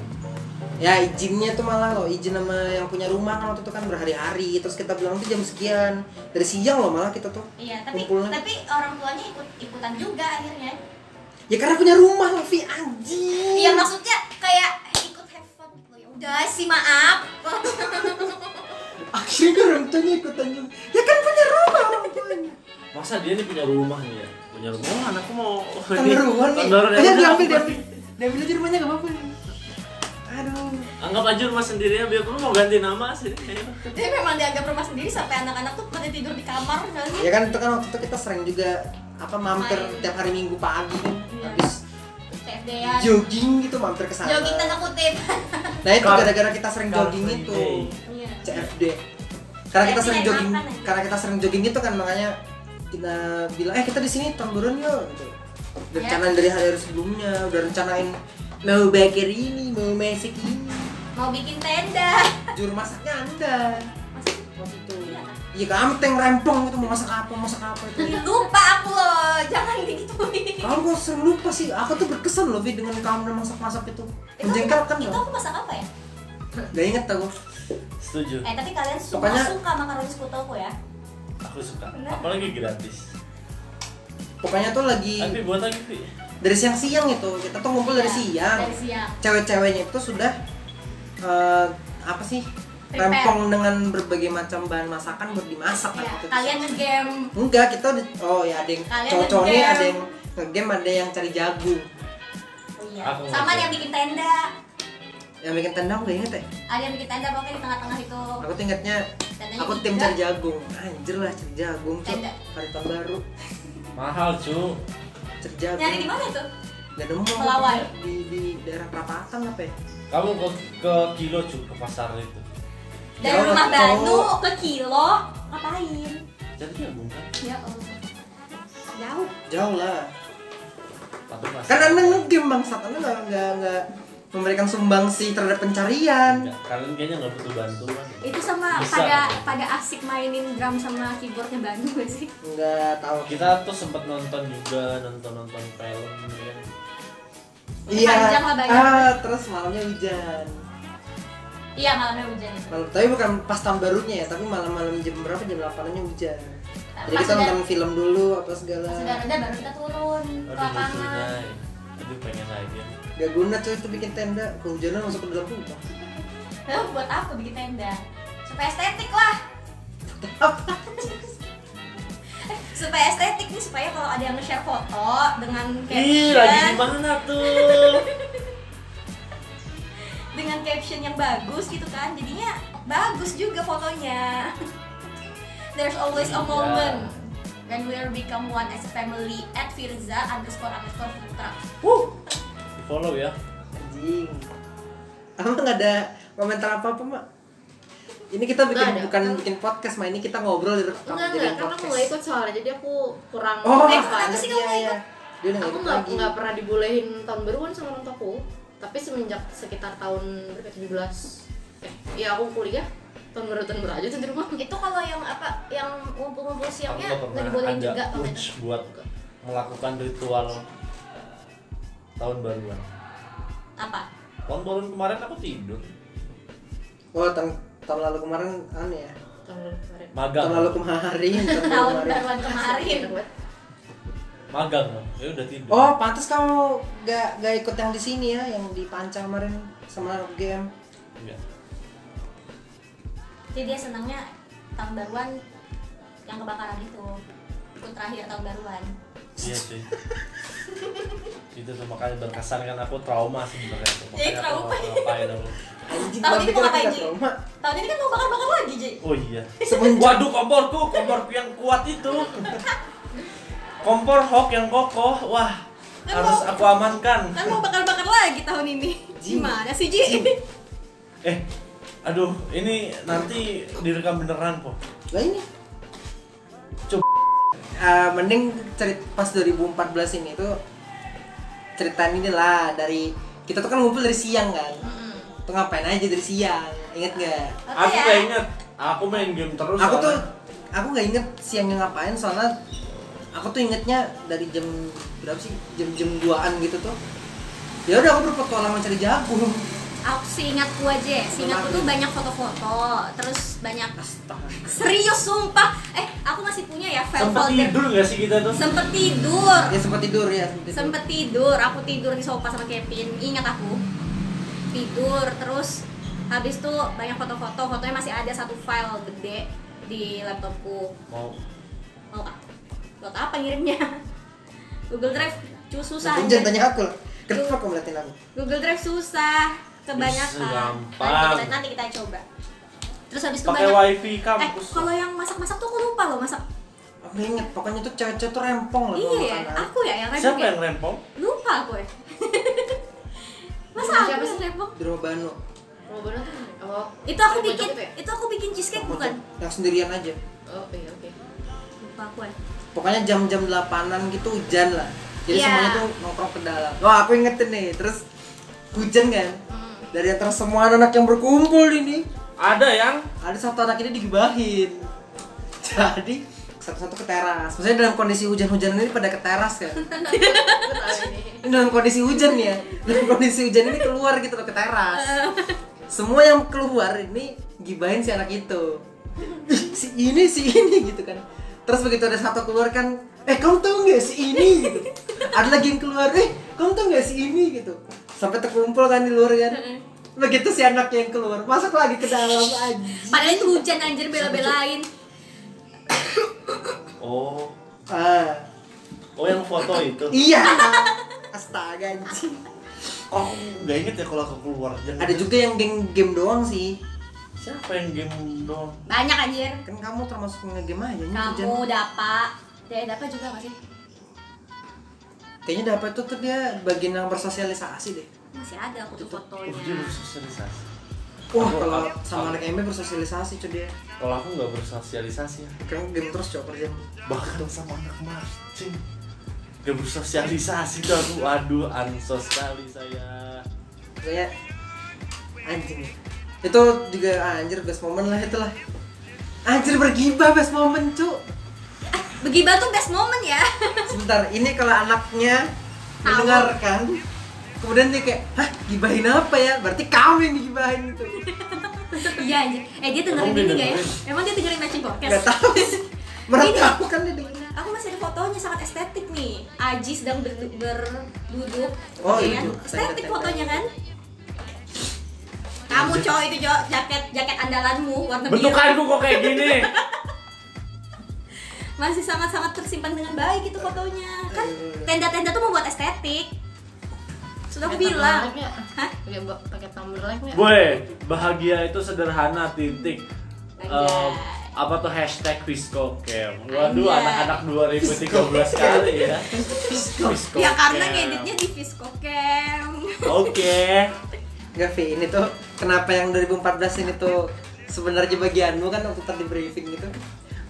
Ya izinnya tuh malah loh, izin sama yang punya rumah kan waktu itu kan berhari-hari Terus kita bilang tuh jam sekian Dari siang loh malah kita tuh Iya, tapi Kumpulnya. tapi orang tuanya ikut ikutan juga akhirnya. Ya karena punya rumah Lovi anjing Iya maksudnya kayak ikut have fun gitu ya. Udah sih maaf. Akhirnya orang tuanya ikutan juga Ya kan punya rumah orang tuanya Masa dia nih punya rumah nih ya? Punya rumah, anakku mau Taruhan nih ya, diambil, diambil Diambil aja rumahnya gak apa-apa Aduh Anggap aja rumah sendiri ya, biar lu mau ganti nama sih Jadi memang dianggap rumah sendiri sampai anak-anak tuh pada tidur di kamar sih? Ya kan itu kan waktu itu kita sering juga apa mampir Main. tiap hari minggu pagi kan Iya. Habis CFD-an. jogging gitu mampir ke sana Jogging tanda kutip. Nah itu gara-gara kita sering Car jogging itu Day. Iya. CFD karena kita CFD sering makan jogging aja. karena kita sering jogging itu kan makanya kita bilang eh kita di sini tamburan yuk gitu udah Ya. rencanain dari hari-hari sebelumnya udah rencanain mau bakar ini mau masak ini. Mau bikin tenda. juru masaknya anda Masih waktu itu Iya kan? iya kamu teng rempong itu mau masak apa masak apa itu. Lupa aku loh, jangan digituin. kamu kok sering lupa sih? Aku tuh berkesan loh Vi dengan kamu dan masak-masak itu. Itu, menjengkelkan itu loh. aku masak apa ya? gak inget aku. Setuju, Eh tapi kalian suka Pokoknya- suka makaroni sekutoku ya? aku suka. Bener. Apalagi gratis. Pokoknya tuh lagi Tapi buat lagi, Vi dari siang-siang itu kita tuh ngumpul dari Iya, siang Dari siang. cewek-ceweknya itu sudah eh, apa sih Prepare. rempong dengan berbagai macam bahan masakan buat dimasak Ya, waktu itu. kalian ngegame. enggak kita udah oh ya ada yang Kalian cowok-cowok nih ada yang ngegame ada yang cari jagung Oh, iya. Aku Sama ngegame. yang bikin tenda. yang bikin tendang gak inget ya Ada yang bikin tenda pokoknya di tengah-tengah itu. aku tuh ingetnya Tendanya aku tim tiga. cari jagung anjir lah cari jagung Tenda. hari tahun baru Mahal cu cari jagung Nyari di mana itu? Gak nemu aku Melawai. di, di daerah perapatan apa ya Kamu ke, ke kilo cu, ke pasar itu Dari Jauh, rumah. Banu ke Kilo, ngapain? Jadi jagung kan? Ya Allah. Jauh. jauh lah kan anda ngegame bangsat anda nggak nggak nggak memberikan sumbangsi terhadap pencarian Enggak, Kalian kayaknya nggak butuh bantuan Itu sama Bisa. pada pada asik mainin drum sama keyboardnya Banu gak sih? nggak tahu Kita tuh sempat nonton juga, nonton-nonton film ya kan Iya. Panjang lah banyak. Ah, terus malamnya hujan. Iya malamnya hujan itu. Malam, tapi bukan pas tahun barunya ya, tapi malam-malam jam berapa jam 8 hujan. Jadi Pas kita nonton film dulu apa segala. Sudah reda baru kita turun ke lapangan. Aduh pengen lagi Gak guna cuy itu bikin tenda, kehujanan masuk ke dalam rumah. Lalu buat apa bikin tenda? Supaya estetik lah. Supaya estetik nih supaya kalau ada yang nge-share foto dengan Ih lagi caption gimana tuh? dengan caption yang bagus gitu kan jadinya bagus juga fotonya there's always a Iya. moment dan we'll become one as a family at Firza underscore underscore putra Wuh. Follow ya. Anjing. Emang nggak ada komentar apa apa mak? Ini kita bikin ada. bukan bikin podcast, mah ini kita ngobrol di rekam enggak jadi enggak karena aku nggak ikut soalnya jadi aku kurang Oh, Eh, apa. kenapa sih kamu nggak iya. ikut? Dia udah nggak aku ikut nggak nggak pernah dibolehin tahun baruan sama orang tuaku tapi semenjak sekitar tahun berapa 17 eh ya aku kuliah tahun baru tahun baru aja tuh di rumah itu kalau yang apa yang ngumpul-ngumpul siangnya nggak dibolehin ada juga urge buat melakukan ritual tahun baruan. apa Tahun baruan kemarin aku tidur. Oh, tahun, tahun lalu kemarin aneh ya. tahun baru kemarin Magang. Tahun lalu kemarin, tahun baru tahun kemarin. baruan kemarin. Magang. Ya udah tidur. Oh, pantas kamu gak, gak ikut yang di sini ya, yang di Panca kemarin sama game. Iya. jadi dia senangnya tahun baruan yang kebakaran itu ikut terakhir tahun baruan Iya sih. itu tuh makanya berkesan kan aku trauma sebenarnya tuh. Jadi Makanya aku trauma. ngapain aku. Tahun ini mau ngapain, Ji? trauma. tahun ini kan mau bakar-bakar lagi Ji Oh iya. Semenjak Waduh komporku, komporku yang kuat itu. Kompor hok yang kokoh. Wah, Kan harus mau- aku amankan. kan mau bakar-bakar lagi tahun ini Ji. gimana sih Ji? Eh, aduh, ini nanti direkam beneran kok. lah ini. Eh, mending cerit pas 2014 ini tuh ceritain ini lah dari kita tuh kan ngumpul dari siang kan. Mm-mm. Tuh ngapain aja dari siang? Ingat nggak? Oke Aku ya. gak inget. Aku main game terus. aku tuh soalnya. aku nggak inget siangnya ngapain soalnya aku tuh ingetnya dari jam berapa sih jam-jam 2an gitu tuh ya udah aku berpetualang mencari jagung aku seingatku aja seingatku tuh banyak foto-foto terus banyak astaga. serius sumpah. Eh aku masih punya ya file sempet folder. tidur gak sih kita tuh? sempet tidur. Ya sempat tidur ya sempat tidur. sempet tidur aku tidur di sofa sama Kevin. Ingat aku. Tidur terus habis tuh banyak foto-foto fotonya masih ada satu file gede di laptopku. Mau. Mau ah, buat apa ngirimnya? Google Drive susah Jangan tanya aku lah. Kenapa kamu liatin aku? Google Drive susah kebanyakan gampang. nanti kita, nanti kita coba terus habis itu pakai banyak wifi eh kampus. kalau yang masak-masak tuh aku lupa loh masak aku inget pokoknya tuh cewek-cewek tuh rempong lah kalau iya aku ya yang Siapa rempong ya? yang rempong? lupa aku ya masa Siapa aku sih? yang rempong di rumah tuh oh itu aku bikin itu ya? itu aku bikin cheesecake bukan yang sendirian aja oh iya oke lupa aku ya pokoknya jam-jam 8an gitu hujan lah jadi Iya. semuanya tuh nongkrong ke dalam wah aku ingetin nih terus hujan kan Hmm. Dari antara semua anak yang berkumpul ini Ada yang? ada satu anak ini digibahin. Jadi satu-satu ke teras. Maksudnya dalam kondisi hujan-hujan ini pada ke teras kan dalam kondisi hujan ya? Dalam kondisi hujan ini keluar gitu loh ke teras. Semua yang keluar ini gibahin si anak itu. "Ih, si ini si ini gitu kan. Terus begitu ada satu keluar kan eh kamu tahu nggak si ini? gitu. Ada lagi yang keluar eh kamu tahu nggak si ini? gitu sampai terkumpul kan di luar kan begitu si anak yang keluar masuk lagi ke dalam aja padahal itu hujan anjir bela-belain Oh, ah oh yang foto itu. iya astaga anjing Oh, nggak inget ya kalau aku keluar. Jangan. ada juga yang geng game doang sih Siapa yang game dong? banyak anjir kan kamu termasuk nge-game aja hujan. kamu dapa Dek, dapa juga gak sih? Kayaknya dapat itu tuh dia bagian yang bersosialisasi deh. Masih ada aku tuh Oh, dia fotonya bersosialisasi. Wah, Aku- kalau aku- sama anak MB bersosialisasi cuy dia. Kalau aku nggak bersosialisasi ya. Kan game terus coba kerja. Bahkan sama anak marching. Gak bersosialisasi tuh aku. Waduh, ansos sekali saya. Kayak anjing. Itu juga anjir best moment lah itulah. Anjir bergibah best moment, Cuk. Begibah tuh best moment ya Sebentar, ini kalau anaknya mendengarkan kemudian dia kayak, "Hah, gibahin apa ya?" Berarti kamu yang digibahin itu. Iya anjir Eh dia dengerin ini gak ya? Emang dia dengerin matching podcast? Enggak tahu Ini. aku kan dia dengerin. Aku masih ada fotonya sangat estetik nih Aji sedang ber- berduduk Oh, ya kan? Estetik Tenda-tenda. fotonya kan Kamu cowok itu cowok jaket jaket andalanmu warna biru Bentukanku kok kayak gini. Masih sangat-sangat tersimpan dengan baik itu fotonya kan Aduh. tenda-tenda tuh membuat estetik sudah aku bilang. Hah? Pakai pakai thumbnail-nya. Boy, bahagia itu sederhana titik. Apa tuh hashtag Viscocam. Waduh, anak-anak 2013 kali ya. Viscocam. Ya karena ngeditnya di Viscocam. Oke. Enggak, Vi, ini tuh kenapa yang 2014 ini tuh sebenarnya bagianmu kan waktu tadi briefing gitu.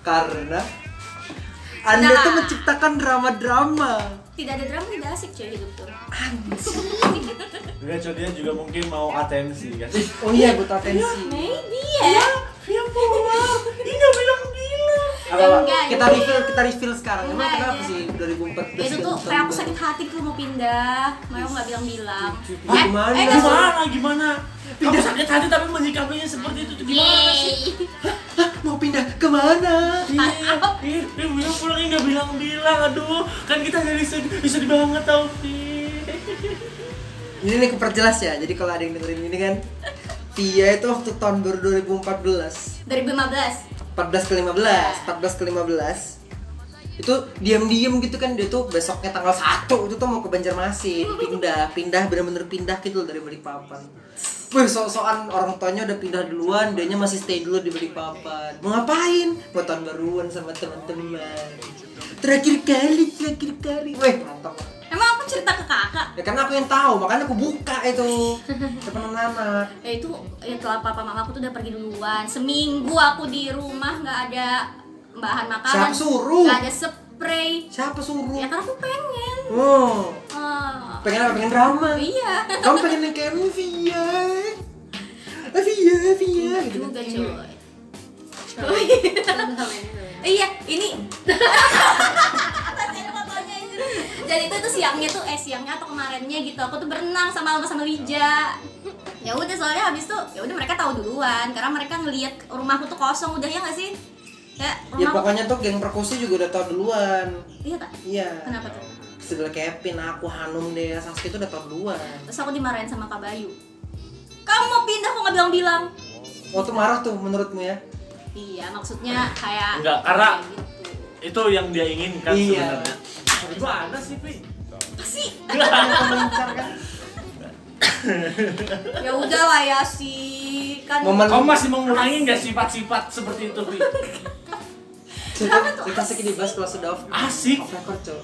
Karena Anda Nah. tuh menciptakan drama-drama. Tidak ada drama tidak asik cuy hidup tuh. Enggak, dia juga mungkin mau atensi kan. Oh iya, butuh atensi. Maybe ya. Pulang. Ini nggak bilang-bilang. Apa, Kita refill, kita refill sekarang. Emang Enggak, kenapa ya. sih 2014? itu tuh kayak aku sakit hati tuh mau pindah mau nggak bilang-bilang gimana? eh nggak usah. Gimana? Gimana? Kamu sakit hati tapi menyikapinya seperti itu tuh gimana sih? Hah, mau pindah ke mana? Iya, iya, dia bilang pulangnya nggak bilang-bilang, aduh, kan kita jadi sedih, sedih banget tau. Ini nih aku perjelas ya. Jadi kalau ada yang dengerin ini kan, Via itu waktu tahun baru 2014. 2015 14 ke 15, 14 ke 15 itu diam-diam gitu kan dia tuh besoknya tanggal 1 itu tuh mau ke Banjarmasin pindah pindah bener-bener pindah gitu loh dari Balikpapan Wih, sok-sokan orang tuanya udah pindah duluan, dianya masih stay dulu di Balikpapan. Mau ngapain? Mau tahun baruan sama teman-teman. Terakhir kali, terakhir kali. Wih, mantap. emang aku cerita ke kakak Ya karena aku yang tahu, makanya aku buka itu. Depan anak. ya itu ya setelah papa mama aku tuh udah pergi duluan seminggu aku di rumah nggak ada bahan makanan Siapa suruh? nggak ada spray Siapa suruh? ya karena aku pengen Oh, pengen apa? Pengen drama. iya. Kamu pengen yang kayak Via Via, Via gitu. Juga kan. coy. Iya ini. Jadi itu tuh siangnya tuh eh siangnya atau kemarinnya gitu aku tuh berenang sama Alma sama Lija. Ya udah soalnya habis tuh ya udah mereka tahu duluan karena mereka ngelihat rumahku tuh kosong udah ya nggak sih? Ya Ya pokoknya tuh geng perkusi juga udah tau duluan. Iya tak Iya. Kenapa tuh Segala Kevin, aku, Hanum, Dea, Saski itu udah tau duluan terus aku dimarahin sama Kak Bayu kamu mau pindah kok nggak bilang-bilang Oh tuh marah tuh menurutmu ya? iya maksudnya kayak Enggak, karena- kayak gitu Itu yang dia inginkan Iya. sebenarnya. Gimana sih, sih Komentar kan ya udah lah ya sih kan Momen Kamu masih mengulangi nggak sifat-sifat seperti itu, Vi? Coba kita sih dibahas kalau sudah off Asik. Off record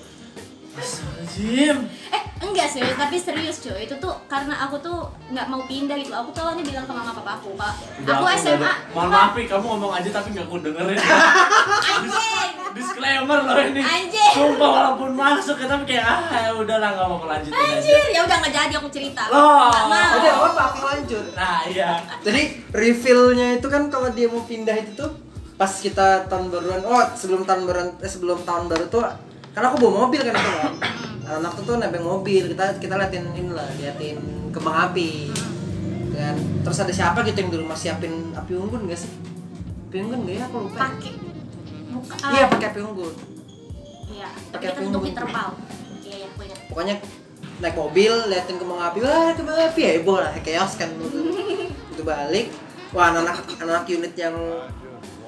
Astagfirullahaladzim. eh enggak sih tapi serius cuy itu tuh karena aku tuh nggak mau pindah gitu aku tuh awalnya bilang ke mama papa aku pak Udah, aku SMA Mohon maaf, Vi, kamu ngomong aja tapi nggak aku dengerin. anjing Disclaimer loh ini. Anjing. Sumpah walaupun masuk ya, tapi kayak ah ya udahlah nggak mau lanjutin aja. anjir ya udah nggak jadi aku cerita Loh. nggak mau Udah apa aku lanjut Nah, iya. Jadi revealnya itu kan kalau dia mau pindah itu tuh pas kita tahun baruan oh sebelum tahun baruan eh, sebelum tahun baru tuh karena aku bawa mobil kan itu kan anak tuh nebeng mobil. Kita kita liatin ini lah liatin kembang api. Kan? Terus ada siapa gitu yang di rumah siapin api unggun gak sih? Api unggun gak ya? Aku lupa. Pakai buka iya pakai api unggun. Iya Pakai tapi kan interval iya aku ingat pokoknya naik mobil liatin kembang api wah kembang api. Heboh lah chaos kan. Itu balik. Wah anak anak unit yang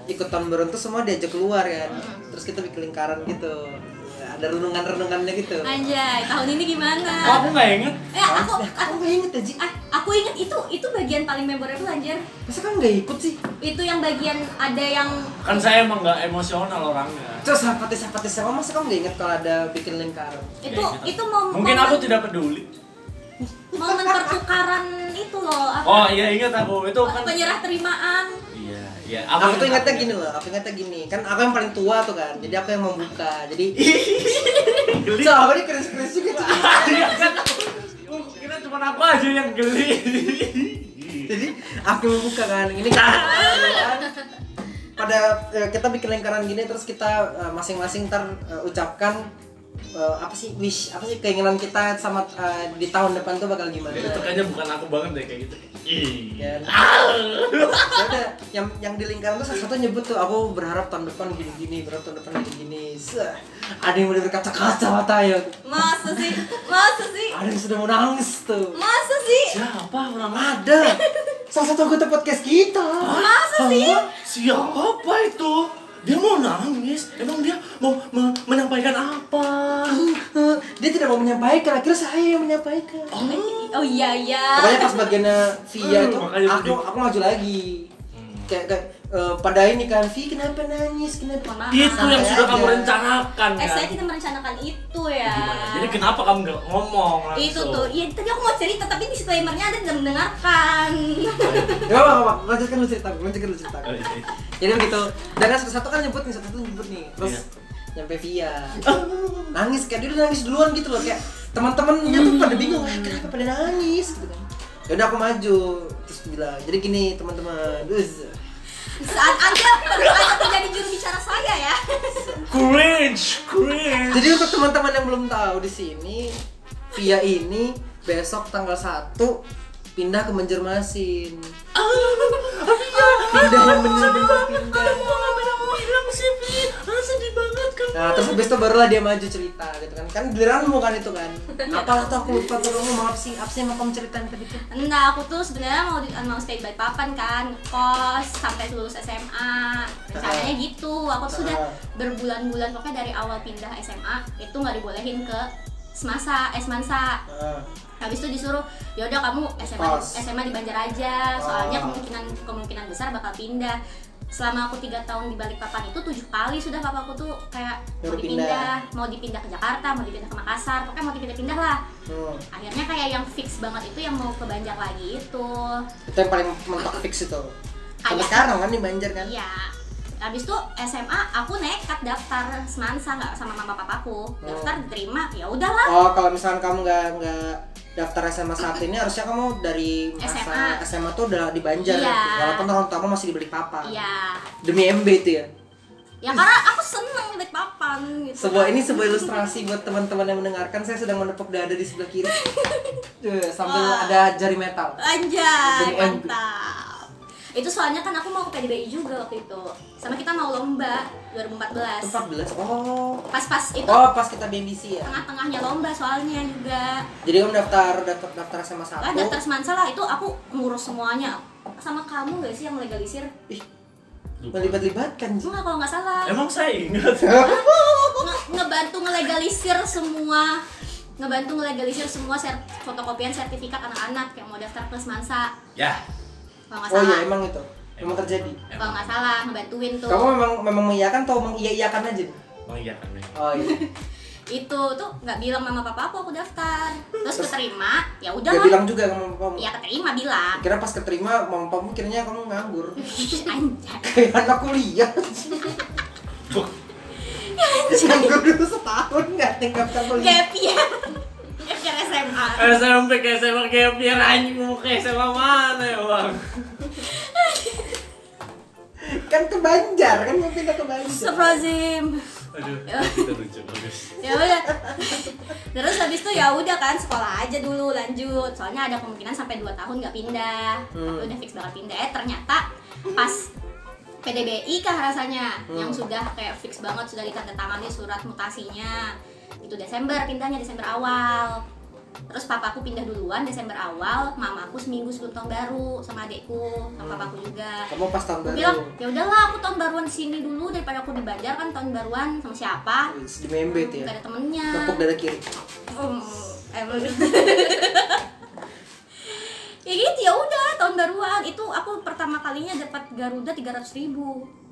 ikut tahun baru semua diajak keluar kan. Terus kita bikin lingkaran gitu ada renungan renungannya gitu anjay tahun ini gimana aku nggak inget? eh aku Eh, aku kamu gak inget ya Ji? ah, aku inget itu itu bagian paling memorable anjir masa kamu gak ikut sih itu yang bagian ada yang Kan saya emang nggak emosional orangnya. terus sahabatnya sahabatnya sama masa kamu gak inget kalau ada bikin lingkaran itu gitu. itu mom Mungkin momen, aku tidak peduli. momen pertukaran itu loh apa Oh iya ingat aku itu kan. penyerah terimaan Iya aku tuh ingetnya gini loh aku ingetnya gini kan aku yang paling tua tuh kan jadi aku yang membuka jadi Geli. so aku ini keris juga Ci. Iya kan. Kira cuma aku aja yang geli. jadi aku membuka kan ini kan pada eh, kita bikin lingkaran gini terus kita eh, masing-masing ntar eh, ucapkan eh, apa sih wish apa sih keinginan kita sama eh, di tahun depan tuh bakal gimana Itu kayaknya bukan aku banget deh kayak gitu. Ih. Ya. Ya yang yang di lingkaran tuh satu nyebut tuh aku berharap tahun depan gini-gini, berharap tahun depan gini-gini. Seh, Ada yang udah berkaca-kaca mata ya. masa sih masa sih Ada yang sudah mau nangis tuh. masa sih Siapa orang Ada. Salah satu anggota podcast kita. masa sih? Siapa itu? Dia mau nangis? Emang dia mau me- menyampaikan apa? Eh, Dia tidak mau menyampaikan, akhirnya saya yang menyampaikan. oh iya iya Pokoknya pas bagiannya Via Hmm, tuh aku aku maju lagi. kayak, kayak eh, pada ini kan Vi kenapa nangis kenapa maaf. Itu yang sudah aja. kamu rencanakan Eh, kan? saya tidak merencanakan itu ya. Gimana? Jadi kenapa kamu nggak ngomong langsung? Itu tuh, iya tadi aku mau cerita tapi disclaimernya ada tidak mendengarkan. Gak apa apa lanjutkan lu cerita lanjutkan lu cerita Oh, iya, iya. jadi begitu dan kan satu-satu kan nyebut nih satu-satu nyebut nih terus Iya. nyampe Via nangis kayak dia udah nangis duluan gitu loh kayak teman-temannya tuh pada bingung "Eh, kenapa pada nangis gitu kan Yaudah aku maju terus bilang jadi gini teman-teman. Saat Anda perlu Anda menjadi juru bicara saya ya. Cringe, cringe. Jadi untuk teman-teman yang belum tahu di sini, Via ini besok tanggal 1 pindah ke Banjarmasin. Pindah yang bener-bener pindah. sih, Vi? Ah, sedih banget kan. Nah, terus habis itu barulah dia maju cerita gitu kan. Kan giliranmu kan itu kan. Apalah tuh aku lupa tuh kamu maaf sih, apa sih yang mau kamu ceritain tadi tuh? Nah, aku tuh sebenarnya mau di, mau stay by papan kan, kos sampai lulus SMA. Rencananya gitu. Aku tuh sudah Ah. berbulan-bulan pokoknya dari awal pindah SMA itu nggak dibolehin ke semasa, semansa. Nah, Habis itu disuruh, ya udah kamu SMA. SMA di Banjar aja. Soalnya kemungkinan kemungkinan besar bakal pindah. Selama aku tiga tahun di Balikpapan itu tujuh kali sudah papaku tuh kayak mau dipindah, mau dipindah ke Jakarta, mau dipindah ke Makassar, pokoknya mau dipindah-pindah lah. hmm. Akhirnya kayak yang fix banget itu yang mau ke Banjar lagi itu. Itu yang paling mentok fix itu. Sampai sekarang kan di Banjar kan? Iya. Habis itu SMA aku nekat daftar semansa nggak sama mama papaku. Daftar diterima, ya udahlah. Oh, kalau misalkan kamu nggak nggak daftar SMA saat ini harusnya kamu dari masa SMA. SMA, tuh udah di Banjar Iya. walaupun orang tua kamu masih di Balikpapan. Iya. Demi MB itu ya. Ya karena aku seneng di papan gitu. Sebuah kan. ini sebuah ilustrasi buat teman-teman yang mendengarkan. Saya sedang menepuk dada di sebelah kiri. Sambil Wah. ada jari metal. Anjay, mantap. Itu soalnya kan aku mau ke PDBI juga waktu itu. Sama kita mau lomba 2014. 14. Oh. Pas-pas itu Oh, pas kita BMBC ya. tengah-tengahnya lomba soalnya juga. Jadi kamu daftar daftar daftar SMA Lah 1. daftar semansa lah itu aku ngurus semuanya. Sama kamu gak sih yang legalisir? Ih, melibat-libatkan. Enggak kalau nggak salah. Emang saya ingat. Nge- ngebantu ngelegalisir semua ngebantu ngelegalisir semua ser fotokopian sertifikat anak-anak yang mau daftar ke semansa ya. Kalau nggak Oh salah iya, emang itu. Emang terjadi. kalau nggak salah ngebantuin tuh Kamu memang memang mengiyakan atau mengiyakan aja? Oh iya kan. Nek. Oh iya. itu tuh nggak bilang mama papa aku aku daftar terus keterima ya udah lah bilang juga sama kamu. ya keterima bilang Kira pas keterima mama kamu kiranya kamu nganggur. anjay Kayak anak kuliah. Nganggur dulu setahun nggak tinggal kuliah. gap year gap year SMA SMP ke SMA gap year anjing mau ke SMA mana ya bang? Kan ke Banjar, kan mau pindah ke Banjar. Astagfirullahaladzim Aduh, itu lucu bagus. ya udah terus habis itu ya udah kan sekolah aja dulu lanjut soalnya ada kemungkinan sampai 2 tahun nggak pindah Hmm. tapi udah fix banget pindah eh ternyata pas PDBI kah rasanya Hmm. yang sudah kayak fix banget sudah ditandatangani surat mutasinya itu Desember pindahnya Desember awal. Terus papaku pindah duluan Desember awal mamaku seminggu sebelum tahun baru sama adekku sama papaku juga. Kamu pas tahun baru. bilang ya udahlah aku tahun baruan sini dulu daripada aku di Banjar kan tahun baruan sama siapa? Di membe itu Gak ya. ada temennya. Tepuk dada kiri. Hmm, emang ya gitu ya udah tahun baruan. Itu aku pertama kalinya dapat Garuda 300 ribu. tiket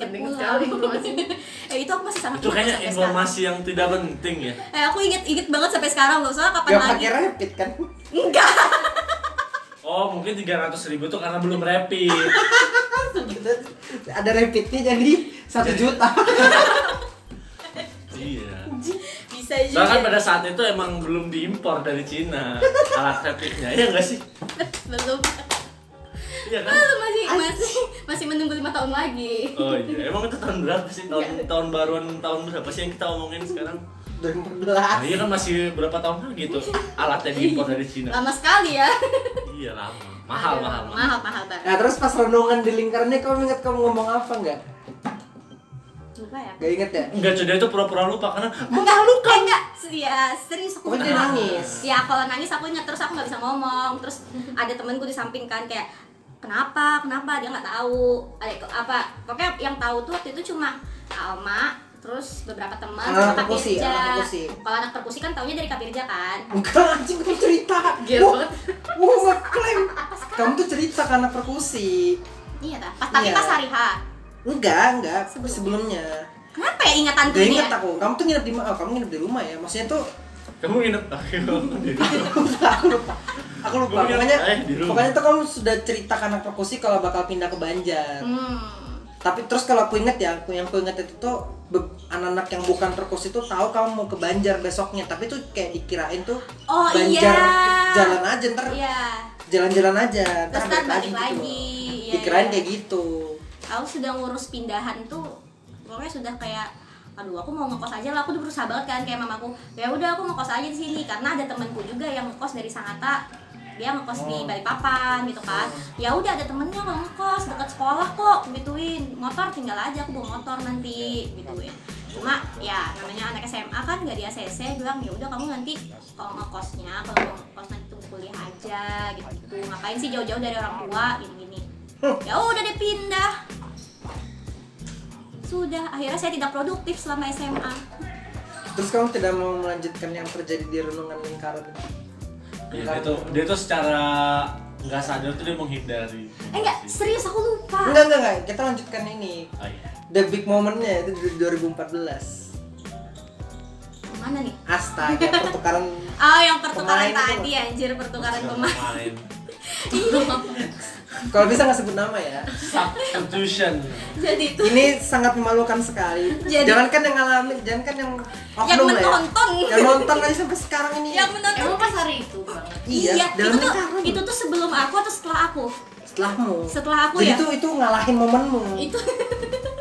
Penting sekali informasi. eh itu aku masih sangat Itu kayaknya informasi yang tidak penting ya. sekarang. eh aku inget inget banget sampai sekarang loh soalnya kapan Gak lagi pakai rapid kan? enggak Oh mungkin 300 ribu itu karena belum rapid. Ada rapidnya jadi satu juta. iya. bisa Soalnya kan juga pada saat itu emang belum diimpor dari Cina alat rapidnya, iya nggak sih? belum Iya kan? Masih masih masih menunggu lima tahun lagi Oh iya, emang itu tahun berapa sih? Tahun tahun baruan tahun berapa sih yang kita omongin sekarang? 2014. Nah, iya kan masih berapa tahun lagi tuh alatnya diimpor dari Cina. lama sekali ya Iya lama, mahal Aduh, mahal mahal. mahal mahal banget Nah terus pas renungan di lingkarannya kamu ingat kamu ngomong apa nggak? lupa ya Gak inget ya? Enggak, dia itu pura-pura lupa karena enggak luka enggak ya serius aku Pokoknya nangis. ya kalau nangis aku ingat terus aku nggak bisa ngomong terus ada temenku di samping kan kayak kenapa kenapa dia nggak tahu ada apa pokoknya yang tahu tuh waktu itu cuma Alma terus beberapa teman Anak sama perkusi, Kapirja. anak perkusi. kalau anak perkusi kan taunya dari Kapirja kan Enggak anjing kamu cerita. Gila Wah, banget. Wah ngeklaim. Kamu tuh cerita anak perkusi. Iya dah. Pas tapi Iya. pas hari H. Enggak, enggak. Sebelumnya. Sebelumnya. Kenapa ya ingatan tuh ya? aku. Kamu tuh nginep di mana? Oh, kamu nginep di rumah ya. Maksudnya tuh Kamu nginep akhirnya di aku lupa, aku lupa. Aku lupa. Pokoknya eh, pokoknya tuh kamu sudah cerita ke anak perkusi kalau bakal pindah ke Banjar. Hmm. Tapi terus kalau aku inget ya, aku yang aku inget itu tuh anak-anak yang bukan perkusi itu tahu kamu mau ke Banjar besoknya, tapi tuh kayak dikirain tuh Oh Banjar iya. jalan aja ntar Iya. jalan-jalan aja Terus ntar balik gitu lagi. loh. Iya, dikirain iya. kayak gitu Aku sudah ngurus pindahan tuh pokoknya sudah kayak aduh aku mau ngekos aja lah. Aku udah berusaha banget kan kayak mamaku. Ya udah aku ngekos aja di sini. Karena ada temanku juga yang ngekos dari Sangatta dia ngekos di Oh. Balikpapan gitu kan. Ya udah ada temennya kalau ngekos. Dekat sekolah kok gituin. Motor tinggal aja aku bawa motor nanti gituin. Cuma ya namanya anak SMA kan gak di ACC bilang ya udah kamu nanti kalau ngekosnya kalau mau ngekos nanti tunggu kuliah aja gitu. Ngapain sih jauh-jauh dari orang tua? Gini gini ya udah deh pindah sudah akhirnya saya tidak produktif selama SMA terus kamu tidak mau melanjutkan yang terjadi di renungan lingkaran? Ya, dia tuh dia tuh secara nggak sadar tuh dia menghindari. eh enggak serius aku lupa. Enggak enggak enggak. Kita lanjutkan ini. Oh, iya. the big momennya itu di 2014 mana nih? Astaga pertukaran oh yang pertukaran Pemain itu. tadi anjir pertukaran Pemain. kalau bisa nggak sebut nama ya. Substitution. jadi itu. Ini sangat memalukan sekali. Jadi- jangan kan yang ngalamin jangan kan yang yang ya. menonton. Yang nonton aja sampai sekarang ini. Yang menonton. Emang pas hari itu banget. iya, iya dalam itu tuh itu tuh sebelum aku atau setelah aku? Setelahmu. Setelah aku jadi ya? itu itu ngalahin momenmu. Itu.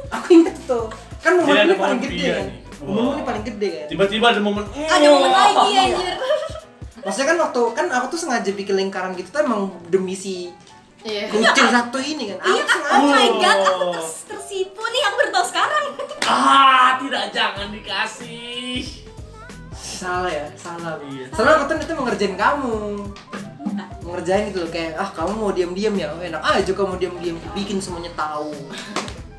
Aku inget tuh. Kan momenmu ada ini paling momen gede kan? momenmu Wah. ini paling gede kan? Tiba-tiba ada momen. ada momen lagi anjir maksudnya kan waktu kan aku tuh sengaja bikin lingkaran gitu tuh emang demi si Iya. kucing satu ini kan. Aku iya oh sengaja my god aku Oh. ters- tersipu nih aku baru tahu sekarang. Ah, tidak jangan dikasih. salah ya salah. Iya. soalnya aku tuh itu mau ngerjain kamu. Mau ngerjain gitu loh kayak ah kamu mau diam-diam ya? Oh, enak aja kamu diam-diam bikin semuanya tahu.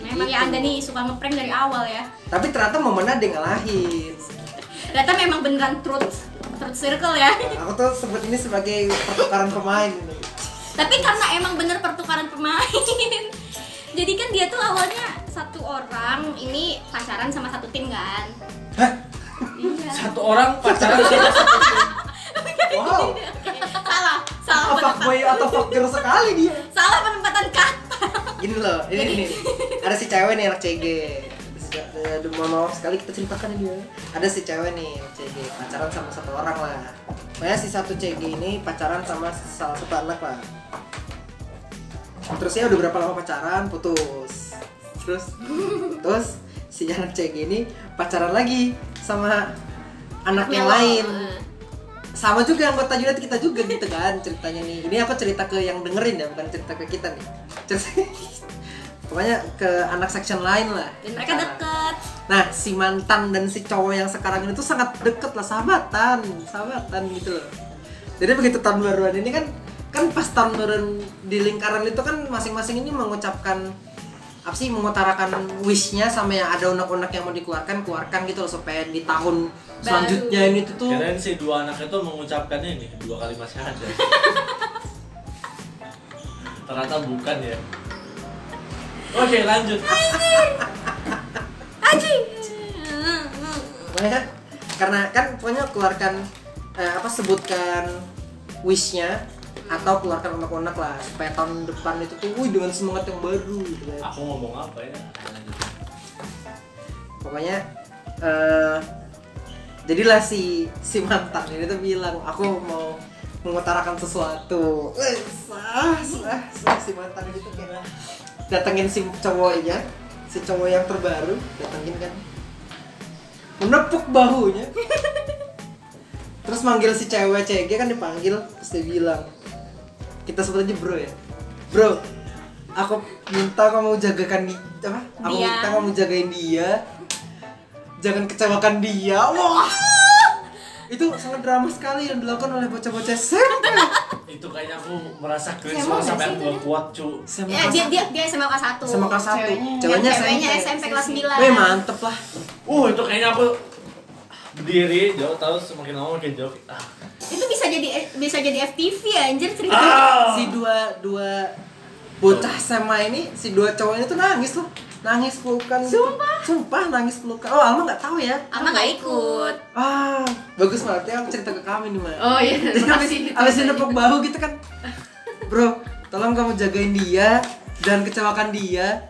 Memang Gitu. ya anda nih suka ngeprank dari awal ya. Tapi ternyata momennya ada yang ngalahin ternyata memang beneran truth truth circle ya. Aku tuh sebut ini sebagai pertukaran pemain. Ini tapi karena emang bener pertukaran pemain jadi kan dia tuh awalnya satu orang ini pacaran sama satu tim kan? Hah? iya. Satu orang pacaran sama satu tim. wow. Salah salah apa penempatan. fuckboy atau fuckgirl sekali dia? Salah penempatan kata. Gini loh ini nih ada si cewek nih anak CG Aduh, mohon maaf sekali kita ceritakan ya. Ada si cewek nih CG pacaran sama satu orang lah. Pokoknya si satu CG ini pacaran sama salah satu anak lah. Terus ya udah berapa lama pacaran putus. Terus terus si anak CG ini pacaran lagi sama anak yang lain sama juga anggota unit kita juga gitu kan ceritanya nih ini aku cerita ke yang dengerin ya bukan cerita ke kita nih cerita pokoknya ke anak section lain lah dan mereka Cara. deket nah si mantan dan si cowok yang sekarang ini tuh sangat deket lah sahabatan sahabatan gitu loh jadi begitu tahun baruan ini kan kan pas tahun baruan di lingkaran itu kan masing-masing ini mengucapkan apa sih mengutarakan wishnya sama yang ada unek-unek yang mau dikeluarkan keluarkan gitu loh supaya di tahun selanjutnya ini tuh tuh Kirain si dua anak itu mengucapkan ini dua kalimat syahadat. Ternyata bukan ya. Oke lanjut. Aji Pokoknya karena kan pokoknya keluarkan eh, apa sebutkan wishnya atau keluarkan unek-unek lah supaya tahun depan itu tuh wih dengan semangat yang baru gitu kan. Aku ngomong apa ya? Lanjut. Pokoknya eh jadilah si si mantan ini tuh bilang aku mau mengutarakan sesuatu. Wih, sah, sah, sah, si mantan ini tuh kayak. Datengin si cowoknya, si cowok yang terbaru datengin kan. Menepuk bahunya. Terus manggil si cewek CG kan dipanggil terus dia bilang kita sebut aja bro ya. Bro aku minta kamu jagakan di apa? Aku Dia. minta kamu jagain dia. Jangan kecewakan dia. Wah itu sangat drama sekali yang dilakukan oleh bocah-bocah SMP Itu kayaknya aku merasa cringe banget sampai aku gak kuat cu. SMA ya dia satu. dia dia SMA kelas 1 SMA kelas satu Ceweknya. ceweknya ceweknya SMP SMP kelas 9 Wih mantep lah Uh itu kayaknya aku berdiri jauh tahu semakin lama makin jauh. Ah. itu bisa jadi bisa jadi FTV ya anjir cerita Ah. si dua dua bocah SMA ini si dua cowok ini tuh nangis loh nangis pelukan sumpah? Sumpah nangis pelukan. Oh Alma nggak tahu ya? Ama nggak ikut. ah bagus banget. Ya aku cerita ke kami nih Mbak Oh iya, Jadi abis, abis nepuk bahu gitu kan. Bro, tolong kamu jagain dia Jangan kecewakan dia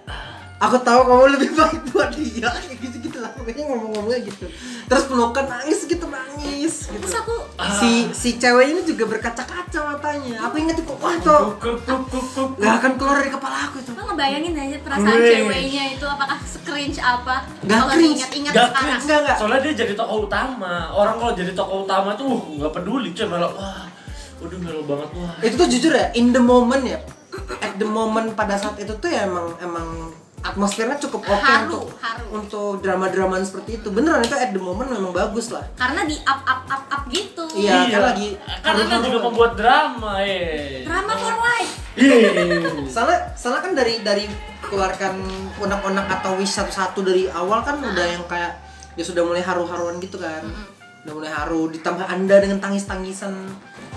Aku tahu kamu lebih baik buat dia Kayak gitu-gitu lah, pokoknya ngomong-ngomongnya gitu Terus pelukan nangis gitu, nangis gitu. Terus aku Si, si cewek ini juga berkaca-kaca matanya Aku inget itu, wah tuh Kuk kuk kuk kuk. Gak akan keluar dari kepala aku itu Lo ngebayangin aja perasaan ceweknya itu apakah cringe apa? Nggak Kalau cringe. diingat-ingat Gak sekarang. cringe. Enggak, enggak. Soalnya dia jadi tokoh utama. Orang kalau jadi tokoh utama tuh uh, nggak peduli cuy malah wah udah melo banget wah. Itu tuh jujur ya, in the moment ya At the moment pada saat itu tuh ya emang emang atmosfernya cukup oke Haru, untuk haru. untuk drama-drama seperti itu beneran itu at the moment memang bagus lah Karena di up up up up gitu. Iya, kan lagi Karena dia juga membuat drama eh. Drama for life. Iya. Salah, salah kan dari dari keluarkan unek-unek atau wish satu-satu dari awal kan udah yang kayak ya sudah mulai haru-haruan gitu kan. Udah mulai haru ditambah Anda dengan tangis-tangisan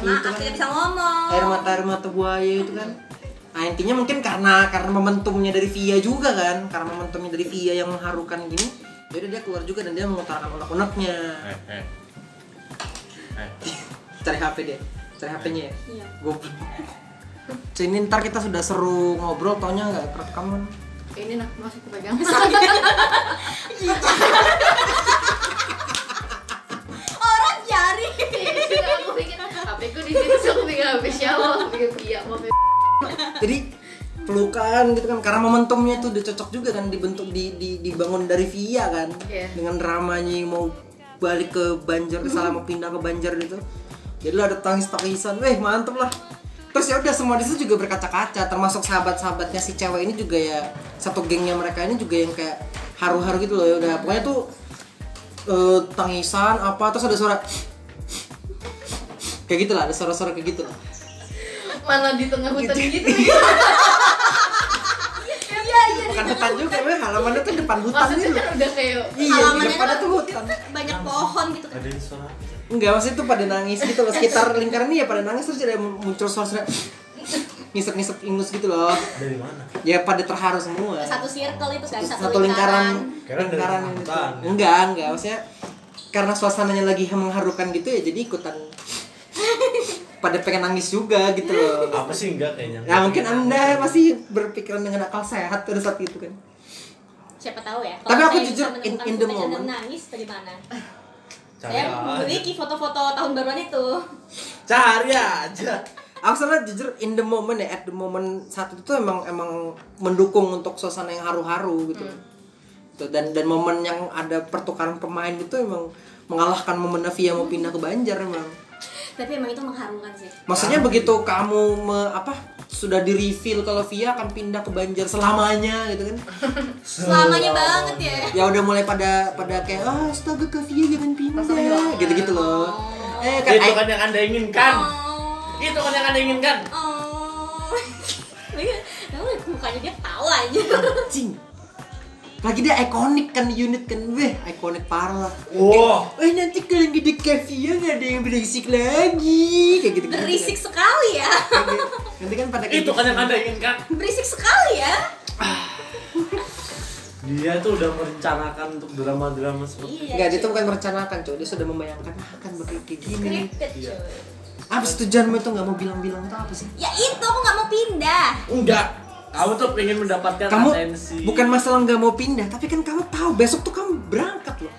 Maaf, itu kan. tidak bisa ngomong. Air mata air mata buaya itu kan. Nah, intinya mungkin karena karena momentumnya dari Via juga kan, karena momentumnya dari Via yang mengharukan gini, jadi dia keluar juga dan dia mengutarakan unek-uneknya. Eh, eh. Eh. Cari HP dia, cari HP-nya ya. Iya. Goblok. Sini ntar kita sudah seru ngobrol, taunya nggak rekaman. Ini nak masuk ke pegang. Orang cari. aku pikir HP ku di situ aku pikir HP siapa? Aku pikir iya mau Jadi pelukan gitu kan karena momentumnya tuh udah cocok juga kan dibentuk di, di dibangun dari Via kan. Iya. dengan dramanya yang mau balik ke Banjar salah mau pindah ke Banjar gitu. Jadi lo ada tangis tangisan weh mantep lah. Terus ya udah semua di situ juga berkaca-kaca termasuk sahabat-sahabatnya si cewek ini juga ya satu gengnya mereka ini juga yang kayak haru-haru gitu loh ya udah. Pokoknya tuh eh, tangisan apa terus ada suara kayak gitu lah ada suara-suara kayak gitu lah mana di tengah hutan gitu Iya, iya. bukan hutan juga weh halamannya tuh depan hutan Maksudnya gitu kan udah kayak iya di Halamannya depannya tuh tuh hutan banyak pohon gitu kan. Ada yang suara. enggak maksudnya tuh pada nangis gitu loh sekitar lingkaran ini ya pada nangis terus ada muncul suara-suara ngisep-ngisep ingus gitu loh Dari mana? ya pada terharu semua Satu circle itu kan, satu, satu, satu lingkaran lingkaran hutan. gitu. enggak enggak maksudnya karena suasananya lagi mengharukan gitu ya jadi ikutan pada pengen nangis juga gitu loh Apa sih enggak kayaknya? ya mungkin anda masih berpikiran dengan akal sehat pada saat itu kan Siapa tahu ya. Tapi aku jujur, in- in the moment. nangis bagaimana? Cari Saya memiliki foto-foto tahun baruan itu. Cari aja. aku sebenarnya jujur in the moment ya at the moment saat itu tuh emang emang mendukung untuk suasana yang haru-haru gitu Gitu, dan dan momen yang ada pertukaran pemain itu emang mengalahkan momen Navia mau pindah ke Banjar emang Tapi emang itu mengharukan sih. maksudnya begitu kamu me- apa sudah di reveal kalau Via akan pindah ke Banjar selamanya gitu kan Selamanya banget ya. ya udah mulai pada pada kayak ah astaga ke Via jangan pindah gitu gitu loh eh kan Itu kan yang anda inginkan. Oh. Itu kan yang anda inginkan. Oh. Kamu mukanya dia tahu aja. anjing lagi dia ikonik kan di unit kan weh ikonik parah lah Wah. eh nanti kalau gede Via nggak ada yang berisik lagi kayak gitu Berisik sekali ya. nanti kan pada Itu gitu. kan yang anda inginkan. Berisik sekali ya. Dia tuh udah merencanakan untuk drama-drama seperti Iya. Enggak, dia cuy. tuh bukan merencanakan, coy. Dia sudah membayangkan "Ah, akan kayak gini. Scripted, Iya. cuy. Apa sih tujuanmu itu nggak mau bilang-bilang itu apa sih? Ya itu aku nggak mau pindah. Enggak. Kamu tuh pengen mendapatkan Kamu atensi. bukan masalah nggak mau pindah, tapi kan kamu tahu besok tuh kamu berangkat loh.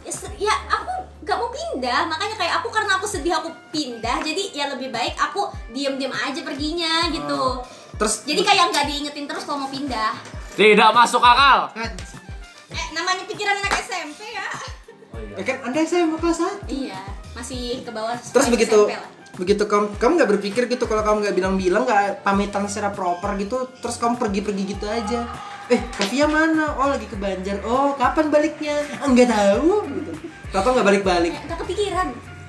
Ya, ya aku nggak mau pindah. Makanya kayak aku karena aku sedih aku pindah. Jadi ya lebih baik aku diem-diem aja perginya gitu. Terus Jadi kayak nggak diingetin terus kalau mau pindah. Tidak masuk akal. Eh namanya pikiran anak SMP ya. Oh iya. ya kan Anda saya mau kelas 1. Iya, masih ke bawah. Terus begitu SMP lah. Begitu kamu kamu nggak berpikir gitu kalau kamu nggak bilang-bilang nggak pamitan secara proper gitu terus kamu pergi-pergi gitu aja. Eh Kavia mana? Oh lagi ke Banjar. Oh kapan baliknya? Enggak tahu. Gitu. Tahu nggak balik-balik. Eh, nggak kepikiran.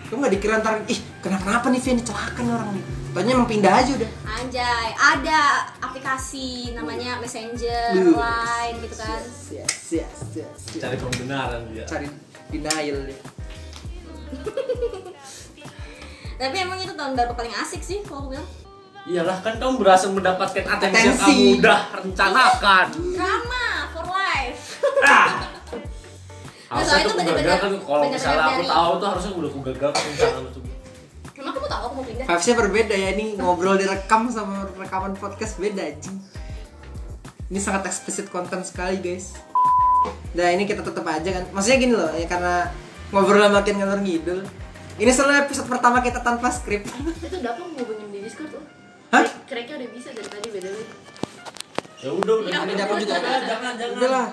kamu nggak dikira ntar ih kenapa kenapa nih Via celaka nih orang nih. Tanya emang pindah aja udah. Anjay, ada aplikasi namanya Messenger, Uh. Line gitu kan. yes yes yes, yes. Cari pembenaran dia. cari denial deh Tapi emang itu tahun baru paling asik sih kalau aku bilang. Iyalah kan kamu berhasil mendapatkan atensi, yang Atensi. kamu udah rencanakan. Drama for life. Ah. Nah, Harusnya soalnya tuh itu bener-bener- kan kalau misalnya aku tahu tuh harusnya udah aku gagal rencana itu. Emang kamu tahu aku mau pindah? Vibesnya berbeda ya ini ngobrol direkam sama rekaman podcast beda anjing. Ini sangat eksplisit konten sekali guys. Nah ini kita tetap aja kan. Maksudnya gini loh ya karena ngobrol makin ngalor ngidul. Ini soalnya episode pertama kita tanpa skrip. itu udah apa ngubungin di discord tuh Hah? Cracknya udah bisa dari tadi beda Ya udah udah. Ya, Ini aku juga. Jangan jangan. Udah lah.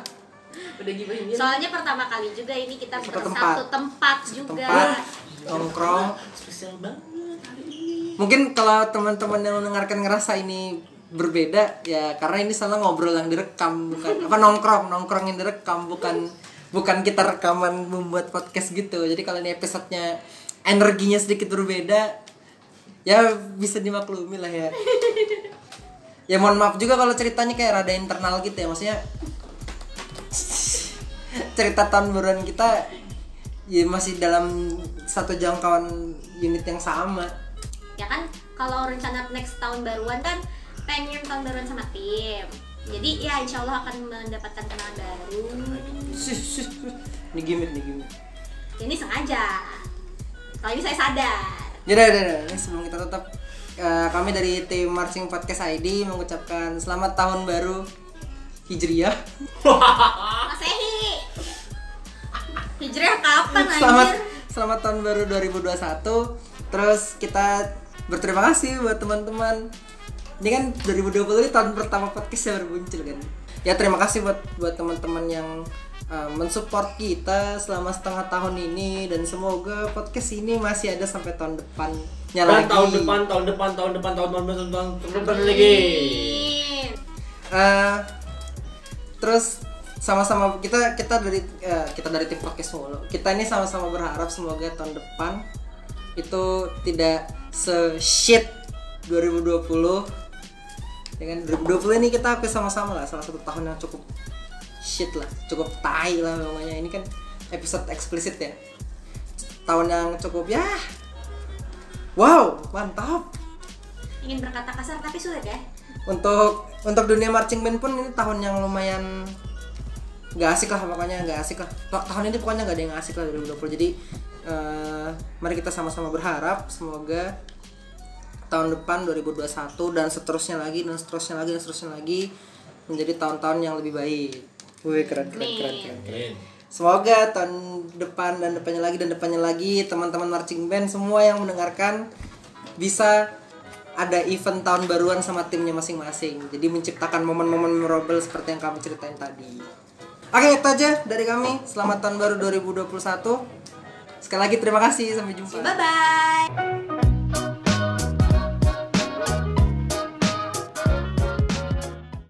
udah gibahin dia Soalnya pertama kali juga ini kita Satu bersatu tempat. tempat, juga. Tempat nongkrong. Spesial banget hari ini. Mungkin kalau teman-teman yang mendengarkan ngerasa ini berbeda ya karena ini salah ngobrol yang direkam bukan apa nongkrong nongkrong yang direkam bukan bukan kita rekaman membuat podcast gitu jadi kalau ini episodenya energinya sedikit berbeda ya bisa dimaklumi lah ya ya mohon maaf juga kalau ceritanya kayak rada internal gitu ya maksudnya cerita tahun baruan kita ya masih dalam satu jangkauan unit yang sama Ya kan kalau rencana next tahun baruan kan pengen tahun baruan sama tim. Jadi ya insya Allah akan mendapatkan kenalan baru. Ini gimmick, nih gimmick. Ini sengaja. Kalau ini saya sadar. Yaudah, yaudah, yaudah. Ini sebelum kita tutup, eh, kami dari tim Marching Podcast ID mengucapkan selamat tahun baru Hijriah. Masehi. Hijrah kapan Selamat anjir? selamat tahun baru 2021. Terus kita berterima kasih buat teman-teman. Ini kan 2020 ini tahun pertama podcast yang baru muncul kan. Ya terima kasih buat buat teman-teman yang uh, mensupport kita selama setengah tahun ini dan semoga podcast ini masih ada sampai tahun depannya Dan lagi. tahun depan, tahun depan, tahun depan, tahun depan, tahun depan, tahun depan lagi. Eh, terus sama-sama kita kita dari eh, kita dari tim podcast mulu kita ini sama-sama berharap semoga tahun depan itu tidak se shit 2020 dengan 2020 ini kita akui sama-sama lah salah satu tahun yang cukup shit lah cukup tai lah pokoknya ini kan episode eksplisit ya. Tahun yang cukup ya. Wow mantap. Ingin berkata kasar tapi sulit ya. untuk untuk dunia marching band pun ini tahun yang lumayan nggak asik lah pokoknya nggak asik lah. Ta- tahun ini pokoknya nggak ada yang asik lah 2020 jadi eh, mari kita sama-sama berharap semoga tahun depan 2021 dan seterusnya lagi dan seterusnya lagi dan seterusnya lagi menjadi tahun-tahun yang lebih baik. Wih keren keren keren keren. Amin. Semoga tahun depan dan depannya lagi dan depannya lagi teman-teman marching band semua yang mendengarkan bisa ada event tahun baruan sama timnya masing-masing. Jadi menciptakan momen-momen memorable seperti yang kami ceritain tadi. Oke, itu aja dari kami. Selamat tahun baru 2021. Sekali lagi terima kasih. Sampai jumpa. Bye bye.